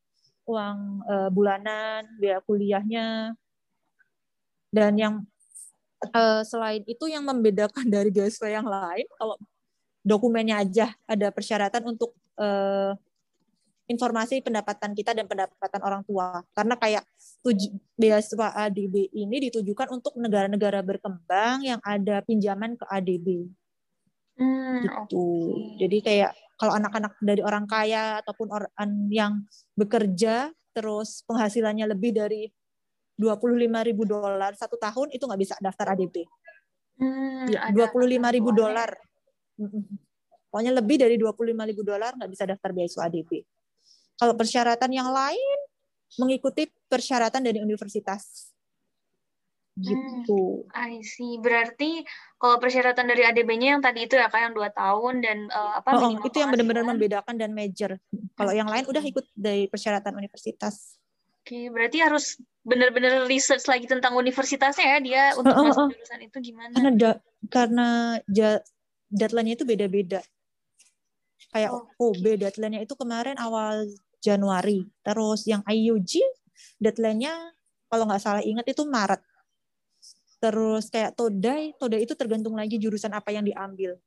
uang uh, bulanan, biaya kuliahnya. Dan yang uh, selain itu yang membedakan [laughs] dari beasiswa yang lain, kalau dokumennya aja ada persyaratan untuk uh, informasi pendapatan kita dan pendapatan orang tua. Karena kayak tuj beasiswa ADB ini ditujukan untuk negara-negara berkembang yang ada pinjaman ke ADB. Hmm, gitu. Okay. Jadi kayak kalau anak-anak dari orang kaya ataupun orang yang bekerja terus penghasilannya lebih dari 25 ribu dolar satu tahun itu nggak bisa daftar ADB. Hmm, ya, 25 ribu dolar. Pokoknya lebih dari 25 ribu dolar nggak bisa daftar beasiswa ADB. Kalau persyaratan yang lain mengikuti persyaratan dari universitas. Gitu. Hmm, I see. Berarti kalau persyaratan dari ADB-nya yang tadi itu ya kayak yang dua tahun dan uh, apa oh, oh, itu yang benar-benar membedakan dan major. Kalau yang lain udah ikut dari persyaratan universitas. Oke, okay, berarti harus benar-benar research lagi tentang universitasnya ya dia untuk oh, oh, masuk jurusan itu gimana? Karena da, karena ja, deadline-nya itu beda-beda. Kayak oh, OB okay. deadline-nya itu kemarin awal Januari. Terus yang IUG deadline-nya kalau nggak salah ingat itu Maret. Terus kayak Todai, Todai itu tergantung lagi jurusan apa yang diambil.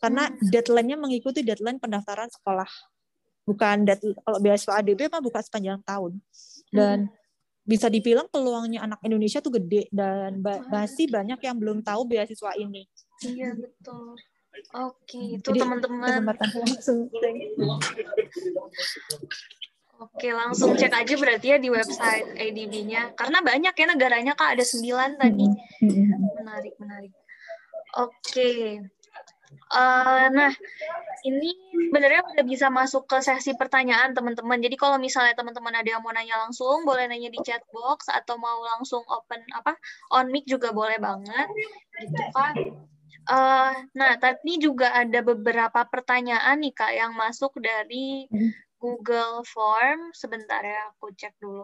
Karena hmm. deadline-nya mengikuti deadline pendaftaran sekolah. Bukan deadline, kalau beasiswa ADB mah buka sepanjang tahun. Dan hmm. bisa dibilang peluangnya anak Indonesia tuh gede dan masih banyak yang belum tahu beasiswa ini. Iya betul. Oke, itu teman-teman. Oke, langsung cek aja berarti ya di website ADB-nya. Karena banyak ya negaranya, Kak. Ada sembilan tadi. Menarik, menarik. Oke. Uh, nah, ini sebenarnya udah bisa masuk ke sesi pertanyaan teman-teman. Jadi kalau misalnya teman-teman ada yang mau nanya langsung, boleh nanya di chat box atau mau langsung open apa on mic juga boleh banget, gitu kan. Uh, nah, tadi juga ada beberapa pertanyaan nih Kak yang masuk dari hmm. Google Form. Sebentar ya, aku cek dulu.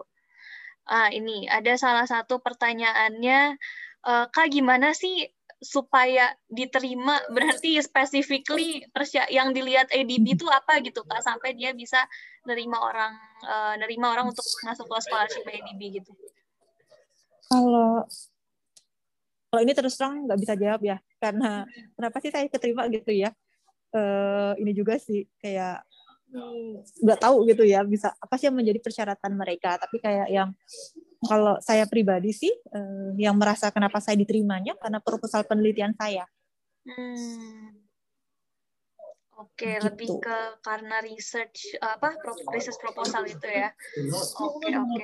Uh, ini ada salah satu pertanyaannya, uh, Kak gimana sih supaya diterima? Berarti specifically yang dilihat ADB itu apa gitu Kak sampai dia bisa nerima orang uh, nerima orang untuk masuk ke scholarship ADB gitu. Kalau kalau ini terus terang nggak bisa jawab ya karena [laughs] kenapa sih saya keterima gitu ya? Uh, ini juga sih kayak nggak tahu gitu ya bisa apa sih yang menjadi persyaratan mereka. Tapi kayak yang kalau saya pribadi sih uh, yang merasa kenapa saya diterimanya karena proposal penelitian saya. Hmm. Oke, gitu. lebih ke karena research apa research proposal itu ya. Oke, oke.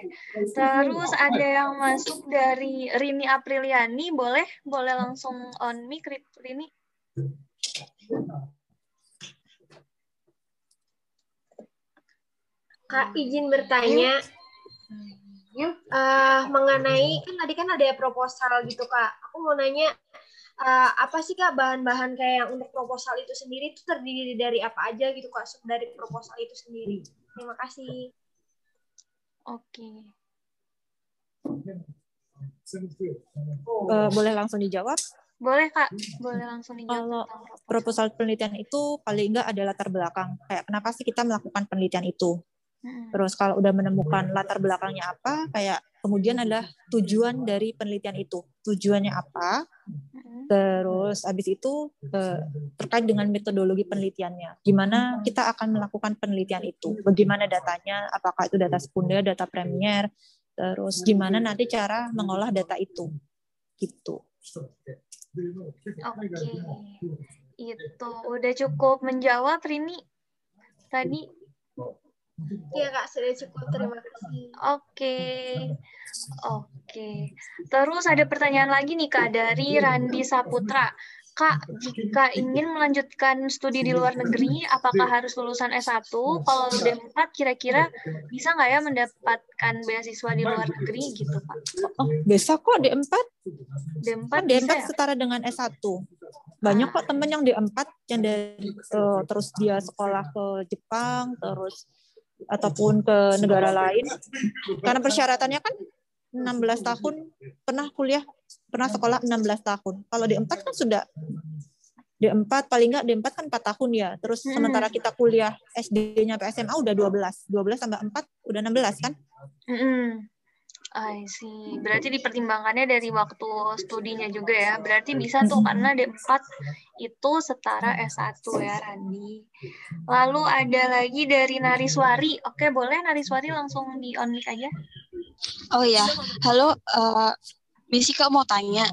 Terus ada yang masuk dari Rini Apriliani, boleh? Boleh langsung on mic Rini? Kak izin bertanya. Uh, mengenai kan tadi kan ada proposal gitu kak. Aku mau nanya uh, apa sih kak bahan-bahan kayak untuk proposal itu sendiri itu terdiri dari apa aja gitu kak? Dari proposal itu sendiri. Terima kasih. Oke. Okay. uh, boleh langsung dijawab? Boleh kak. Boleh langsung dijawab kalau proposal. penelitian itu paling enggak ada latar belakang. Kayak kenapa sih kita melakukan penelitian itu Terus kalau udah menemukan latar belakangnya apa, kayak kemudian adalah tujuan dari penelitian itu. Tujuannya apa? Terus habis itu eh, terkait dengan metodologi penelitiannya. Gimana kita akan melakukan penelitian itu? Bagaimana datanya? Apakah itu data sekunder, data premier? Terus gimana nanti cara mengolah data itu? Gitu. Oke. Itu udah cukup menjawab Rini tadi Iya kak, sudah cukup. Terima kasih. Oke, oke. Terus ada pertanyaan lagi nih kak dari Randi Saputra. Kak, jika ingin melanjutkan studi di luar negeri, apakah harus lulusan S1? Kalau D4, kira-kira bisa nggak ya mendapatkan beasiswa di luar negeri gitu, Pak? Oh, bisa kok D4. D4, kan D4 bisa ya? setara dengan S1. Banyak kok temen yang D4 yang dari eh, terus dia sekolah ke Jepang, terus ataupun ke negara lain. Karena persyaratannya kan 16 tahun pernah kuliah, pernah sekolah 16 tahun. Kalau D4 kan sudah D4 paling nggak D4 kan 4 tahun ya. Terus Hmm. sementara kita kuliah SD-nya sampai SMA udah 12. 12 tambah 4 udah 16 kan? Mm-mm. I see. Berarti dipertimbangkannya dari waktu studinya juga ya. Berarti bisa tuh karena D4 itu setara S1 ya, Randi. Lalu ada lagi dari Nariswari. Oke, boleh Nariswari langsung di on mic aja. Oh ya, halo, uh, Missy Kak mau tanya.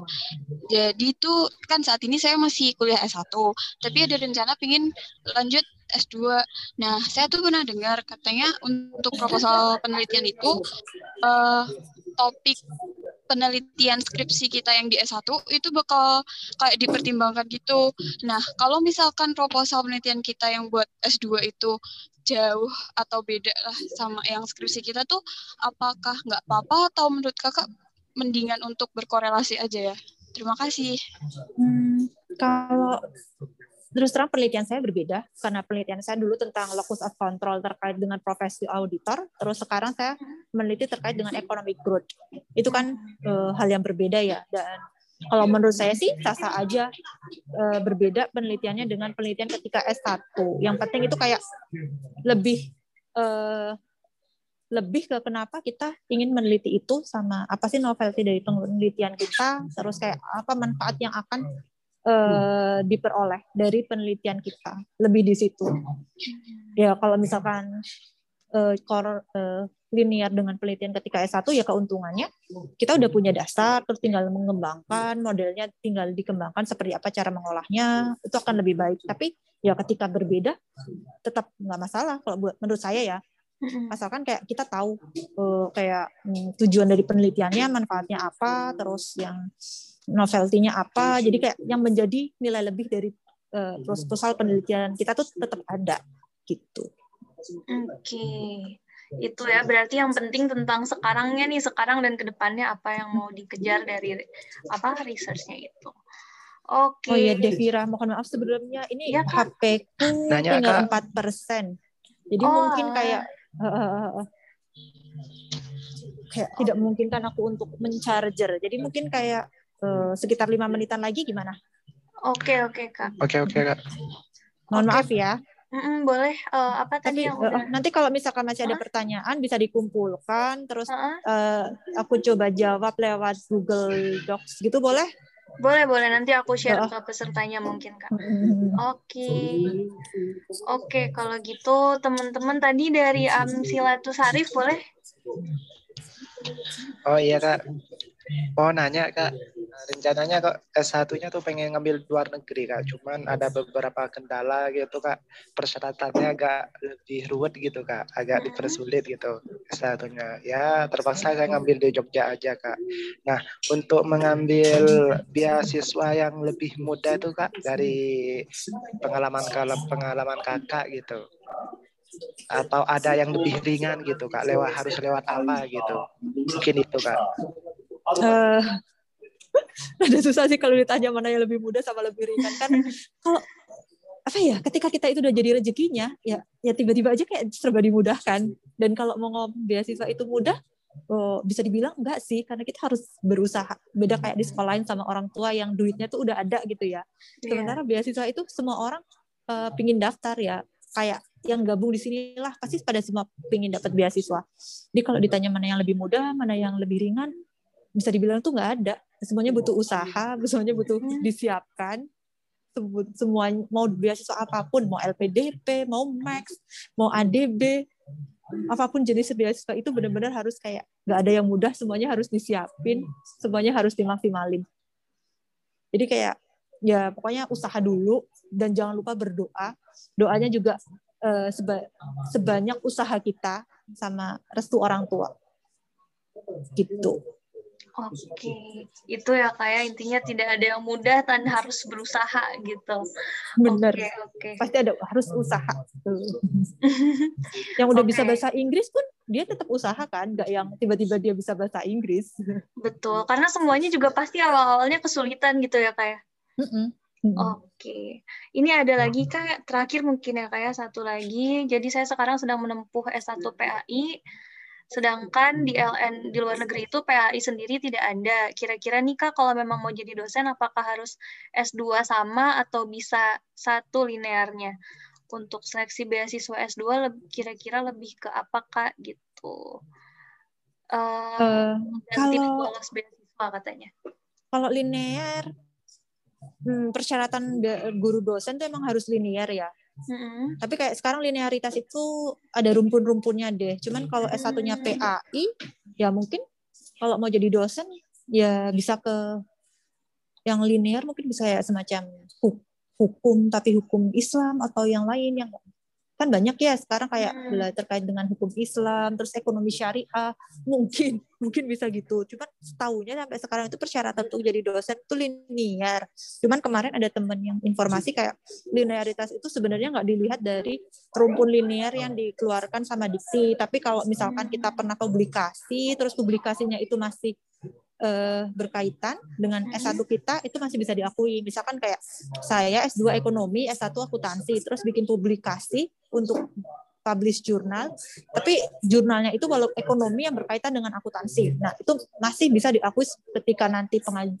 Jadi tuh kan saat ini saya masih kuliah S1, tapi ada rencana pingin lanjut S2. Nah, saya tuh pernah dengar katanya untuk proposal penelitian itu uh, topik penelitian skripsi kita yang di S1 itu bakal kayak dipertimbangkan gitu. Nah, kalau misalkan proposal penelitian kita yang buat S2 itu jauh atau beda lah sama yang skripsi kita tuh apakah nggak apa-apa atau menurut kakak mendingan untuk berkorelasi aja ya? Terima kasih. Hmm, kalau terus terang penelitian saya berbeda karena penelitian saya dulu tentang locus of control terkait dengan profesi auditor, terus sekarang saya meneliti terkait dengan economic growth. Itu kan eh, hal yang berbeda ya dan kalau menurut saya sih sah-sah aja eh, berbeda penelitiannya dengan penelitian ketika S1. Yang penting itu kayak lebih eh, lebih ke kenapa kita ingin meneliti itu sama apa sih novelty dari penelitian kita, terus kayak apa manfaat yang akan eh, diperoleh dari penelitian kita. Lebih di situ. Ya kalau misalkan eh, kor, eh, linear dengan penelitian ketika S1 ya keuntungannya kita udah punya dasar terus tinggal mengembangkan modelnya tinggal dikembangkan seperti apa cara mengolahnya itu akan lebih baik tapi ya ketika berbeda tetap nggak masalah kalau buat menurut saya ya asalkan kayak kita tahu eh, kayak hmm, tujuan dari penelitiannya manfaatnya apa terus yang novelty-nya apa jadi kayak yang menjadi nilai lebih dari eh, proposal penelitian kita tuh tetap ada gitu Oke. Itu ya, berarti yang penting tentang sekarangnya nih, sekarang dan ke depannya apa yang mau dikejar dari apa research-nya itu. Oke. oh ya Devira mohon maaf sebelumnya ini Iya, Kak. HP ku Nanya, tinggal empat persen jadi Oh, mungkin kayak eh, kayak tidak memungkinkan aku untuk mencharger jadi mungkin kayak eh, sekitar lima menitan lagi gimana Oke, oke, Kak. Oke oke kak. mohon Oke. maaf ya Mm-mm, boleh. Eh, apa tadi Tapi yang udah? nanti kalau misalkan masih ada Hah? pertanyaan bisa dikumpulkan terus Heeh. eh, aku coba jawab lewat Google Docs gitu boleh? Boleh, boleh. Nanti aku share ke pesertanya mungkin, Kak. Hmm. Oke. Oke, kalau gitu teman-teman tadi dari Amsilatus Arif boleh? Oh iya kak. Mau nanya kak. Rencananya kok S1-nya tuh pengen ngambil luar negeri kak. Cuman ada beberapa kendala gitu kak. Persyaratannya agak lebih ruwet gitu kak. Agak Mm-mm. dipersulit gitu S1-nya. Ya terpaksa saya ngambil di Jogja aja kak. Nah untuk mengambil beasiswa yang lebih mudah tuh kak dari pengalaman pengalaman kakak gitu. Atau ada yang lebih ringan gitu kak. Lewat harus lewat apa gitu. Mungkin itu kak. Eh, [laughs] ada susah sih kalau ditanya mana yang lebih mudah sama lebih ringan. Kan kalau apa ya ketika kita itu udah jadi rezekinya ya ya tiba-tiba aja kayak serba dimudahkan. Dan kalau mau ngomong beasiswa itu mudah oh, bisa dibilang enggak sih. Karena kita harus berusaha. Beda kayak di sekolahin sama orang tua yang duitnya tuh udah ada gitu ya. Iya. sementara beasiswa itu semua orang eh, pingin daftar ya. Kayak yang gabung di sinilah pasti pada semua pengen dapat beasiswa. Jadi kalau ditanya mana yang lebih mudah, mana yang lebih ringan, bisa dibilang tuh nggak ada. Semuanya butuh usaha, semuanya butuh disiapkan. Semua mau beasiswa apa pun, mau LPDP, mau Max, mau ADB, apa pun jenis beasiswa itu benar-benar harus kayak nggak ada yang mudah, semuanya harus disiapin, semuanya harus dimaksimalin. Jadi kayak ya pokoknya usaha dulu dan jangan lupa berdoa. Doanya juga uh, seba sebanyak usaha kita sama restu orang tua gitu Oke, itu ya kayak intinya tidak ada yang mudah dan harus berusaha gitu. Benar. Oke, oke. Pasti ada harus usaha. [laughs] yang udah okay. bisa bahasa Inggris pun dia tetap usaha kan, nggak yang tiba-tiba dia bisa bahasa Inggris. Betul, karena semuanya juga pasti awal-awalnya kesulitan gitu ya kayak. Mm -mm. Hmm. Oke, ini ada lagi kak terakhir mungkin ya kayak satu lagi. Jadi saya sekarang sedang menempuh S1 PAI, sedangkan di LN di luar negeri itu PAI sendiri tidak ada. Kira-kira nih kak kalau memang mau jadi dosen, apakah harus S2 sama atau bisa satu linearnya? Untuk seleksi beasiswa S2 kira-kira lebih ke apa kak gitu? Uh, uh, kalau beasiswa katanya. Kalau linear hmm, persyaratan guru dosen itu emang harus linear ya. Mm-hmm. Tapi kayak sekarang linearitas itu ada rumpun-rumpunnya deh. Cuman kalau S1-nya PAI ya mungkin kalau mau jadi dosen ya bisa ke yang linear mungkin bisa ya semacam hukum tapi hukum Islam atau yang lain yang kan banyak ya sekarang kayak hmm. terkait dengan hukum Islam terus ekonomi syariah mungkin [laughs] mungkin bisa gitu. Cuman setahunya sampai sekarang itu persyaratan untuk jadi dosen itu linear cuman kemarin ada temen yang informasi kayak linearitas itu sebenarnya nggak dilihat dari rumpun linear yang dikeluarkan sama dikti tapi kalau misalkan kita pernah publikasi terus publikasinya itu masih uh, berkaitan dengan S1 kita itu masih bisa diakui. Misalkan kayak saya S2 ekonomi, S1 akuntansi, terus bikin publikasi untuk publish jurnal, tapi jurnalnya itu walau ekonomi yang berkaitan dengan akuntansi. Nah, itu masih bisa diakui ketika nanti pengaji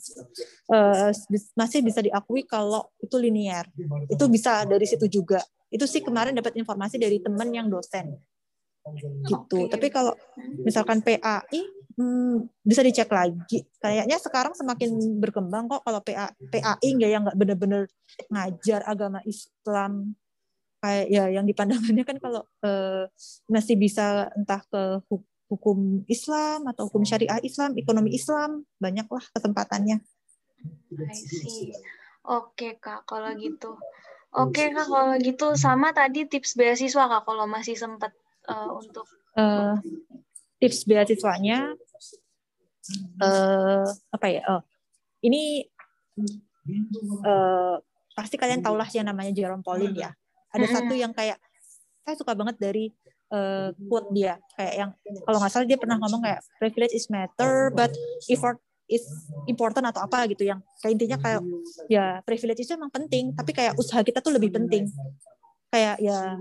uh, masih bisa diakui kalau itu linear. Itu bisa dari situ juga. Itu sih kemarin dapat informasi dari teman yang dosen. Gitu. Tapi kalau misalkan PAI hmm, bisa dicek lagi. Kayaknya sekarang semakin berkembang kok kalau PA, PAI nggak yang nggak benar-benar ngajar agama Islam kayak ya yang dipandangannya kan kalau uh, masih bisa entah ke hukum Islam atau hukum syariah Islam, ekonomi Islam, banyaklah kesempatannya. I see. Oke kak, kalau gitu. Oke kak, kalau gitu sama tadi tips beasiswa kak, kalau masih sempat uh, untuk uh, tips beasiswanya uh, apa ya? Oh, ini uh, pasti kalian tahulah yang namanya Jerome Pauline ya ada hmm. satu yang kayak saya suka banget dari uh, quote dia kayak yang kalau nggak salah dia pernah ngomong kayak privilege is matter but effort is important atau apa gitu yang kayak intinya kayak ya privilege itu emang penting tapi kayak usaha kita tuh lebih penting kayak ya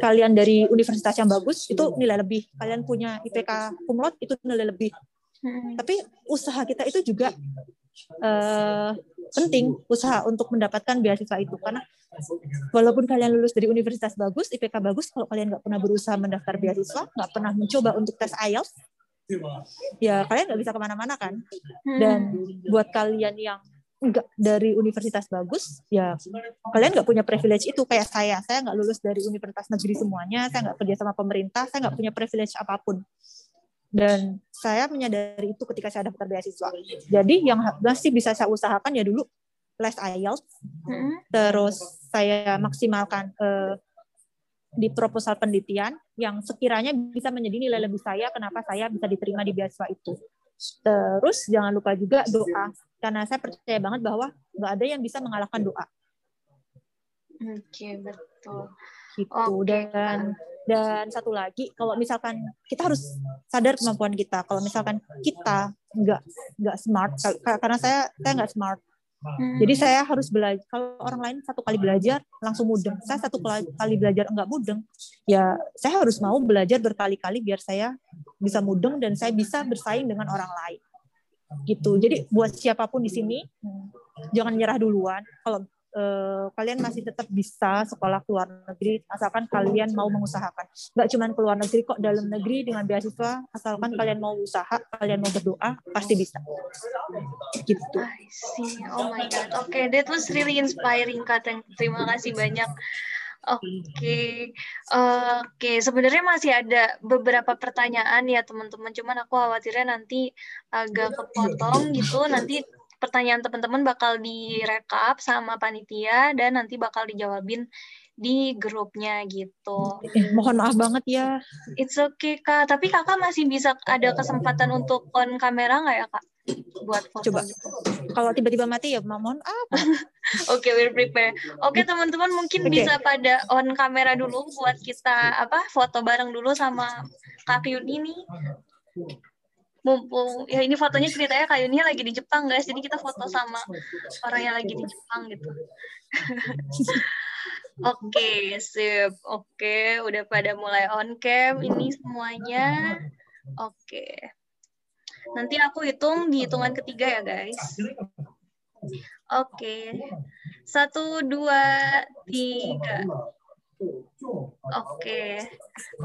kalian dari universitas yang bagus itu nilai lebih. Kalian punya IPK kumlot itu nilai lebih. Tapi usaha kita itu juga uh, penting usaha untuk mendapatkan beasiswa itu. Karena walaupun kalian lulus dari universitas bagus IPK bagus kalau kalian nggak pernah berusaha mendaftar beasiswa nggak pernah mencoba untuk tes IELTS ya kalian nggak bisa ke mana-mana kan. Dan buat kalian yang nggak dari universitas bagus ya kalian nggak punya privilege itu kayak saya saya nggak lulus dari universitas negeri semuanya saya nggak kerja sama pemerintah saya nggak punya privilege apa pun dan saya menyadari itu ketika saya daftar beasiswa. Jadi yang masih bisa saya usahakan ya dulu les IELTS, hmm. terus saya maksimalkan uh, di proposal penelitian yang sekiranya bisa menjadi nilai lebih saya kenapa saya bisa diterima di beasiswa itu. Terus jangan lupa juga doa karena saya percaya banget bahwa nggak ada yang bisa mengalahkan doa. Oke okay, betul. Gitu okay. dan dan satu lagi kalau misalkan kita harus sadar kemampuan kita kalau misalkan kita nggak nggak smart karena saya saya nggak smart hmm. jadi saya harus belajar kalau orang lain satu kali belajar langsung mudeng. Saya satu kali belajar enggak mudeng ya saya harus mau belajar berkali-kali biar saya bisa mudeng dan saya bisa bersaing dengan orang lain. Gitu. Jadi buat siapa pun di sini jangan nyerah duluan. Kalau uh, kalian masih tetap bisa sekolah ke luar negeri asalkan kalian mau mengusahakan. Nggak cuma ke luar negeri kok dalam negeri dengan beasiswa asalkan kalian mau usaha, kalian mau berdoa pasti bisa. Gitu. I see. Oh my god. Oke, okay, that was really inspiring Kak. Terima kasih banyak. Oke, okay. oke. Okay. Sebenarnya masih ada beberapa pertanyaan ya teman-teman. Cuman aku khawatirnya nanti agak kepotong gitu. Nanti pertanyaan teman-teman bakal direkap sama panitia dan nanti bakal dijawabin di grupnya gitu. Eh, mohon maaf banget ya. It's okay kak. Tapi kakak masih bisa ada kesempatan untuk on kamera nggak ya kak? Buat foto. Coba. Gitu. Kalau tiba-tiba mati ya mohon apa? Oke, [laughs] okay, we'll prepare. Oke okay, teman-teman mungkin okay. bisa pada on kamera dulu buat kita apa foto bareng dulu sama Kak Yuni nih mumpung ya ini fotonya ceritanya kayunya lagi di Jepang guys. Jadi kita foto sama orang yang lagi di Jepang gitu. [laughs] Oke okay, sip. Oke okay, udah pada mulai on cam ini semuanya. Oke. Okay. nanti aku hitung di hitungan ketiga ya guys. Oke. Okay. satu dua tiga Oke,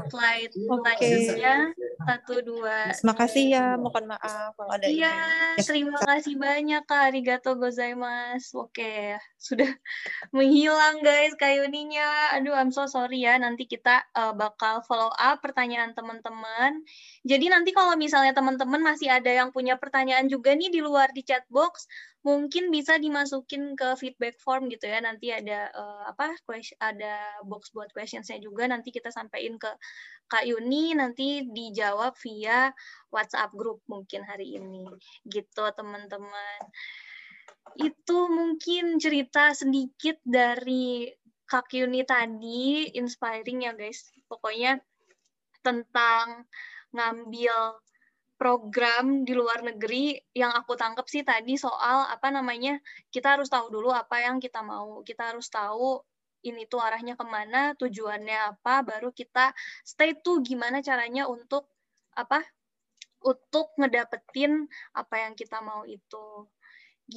slide selanjutnya satu dua. Terima kasih ya, mohon maaf kalau ada. Iya, ya. terima kasih banyak kak, arigato gozaimasu. Oke, sudah [laughs] menghilang guys kayuninya. Aduh, I'm so sorry ya. Nanti kita uh, bakal follow up pertanyaan teman-teman. Jadi nanti kalau misalnya teman-teman masih ada yang punya pertanyaan juga nih di luar di chat box, mungkin bisa dimasukin ke feedback form gitu ya. Nanti ada uh, apa question, ada box buat questionsnya juga. Nanti kita sampaikan ke Kak Yuni nanti dijawab via WhatsApp group mungkin hari ini. Gitu teman-teman. Itu mungkin cerita sedikit dari Kak Yuni tadi inspiring ya guys. Pokoknya tentang ngambil program di luar negeri yang aku tangkap sih tadi soal apa namanya kita harus tahu dulu apa yang kita mau. Kita harus tahu ini tuh arahnya ke mana tujuannya apa baru kita stay tuh gimana caranya untuk apa untuk ngedapetin apa yang kita mau itu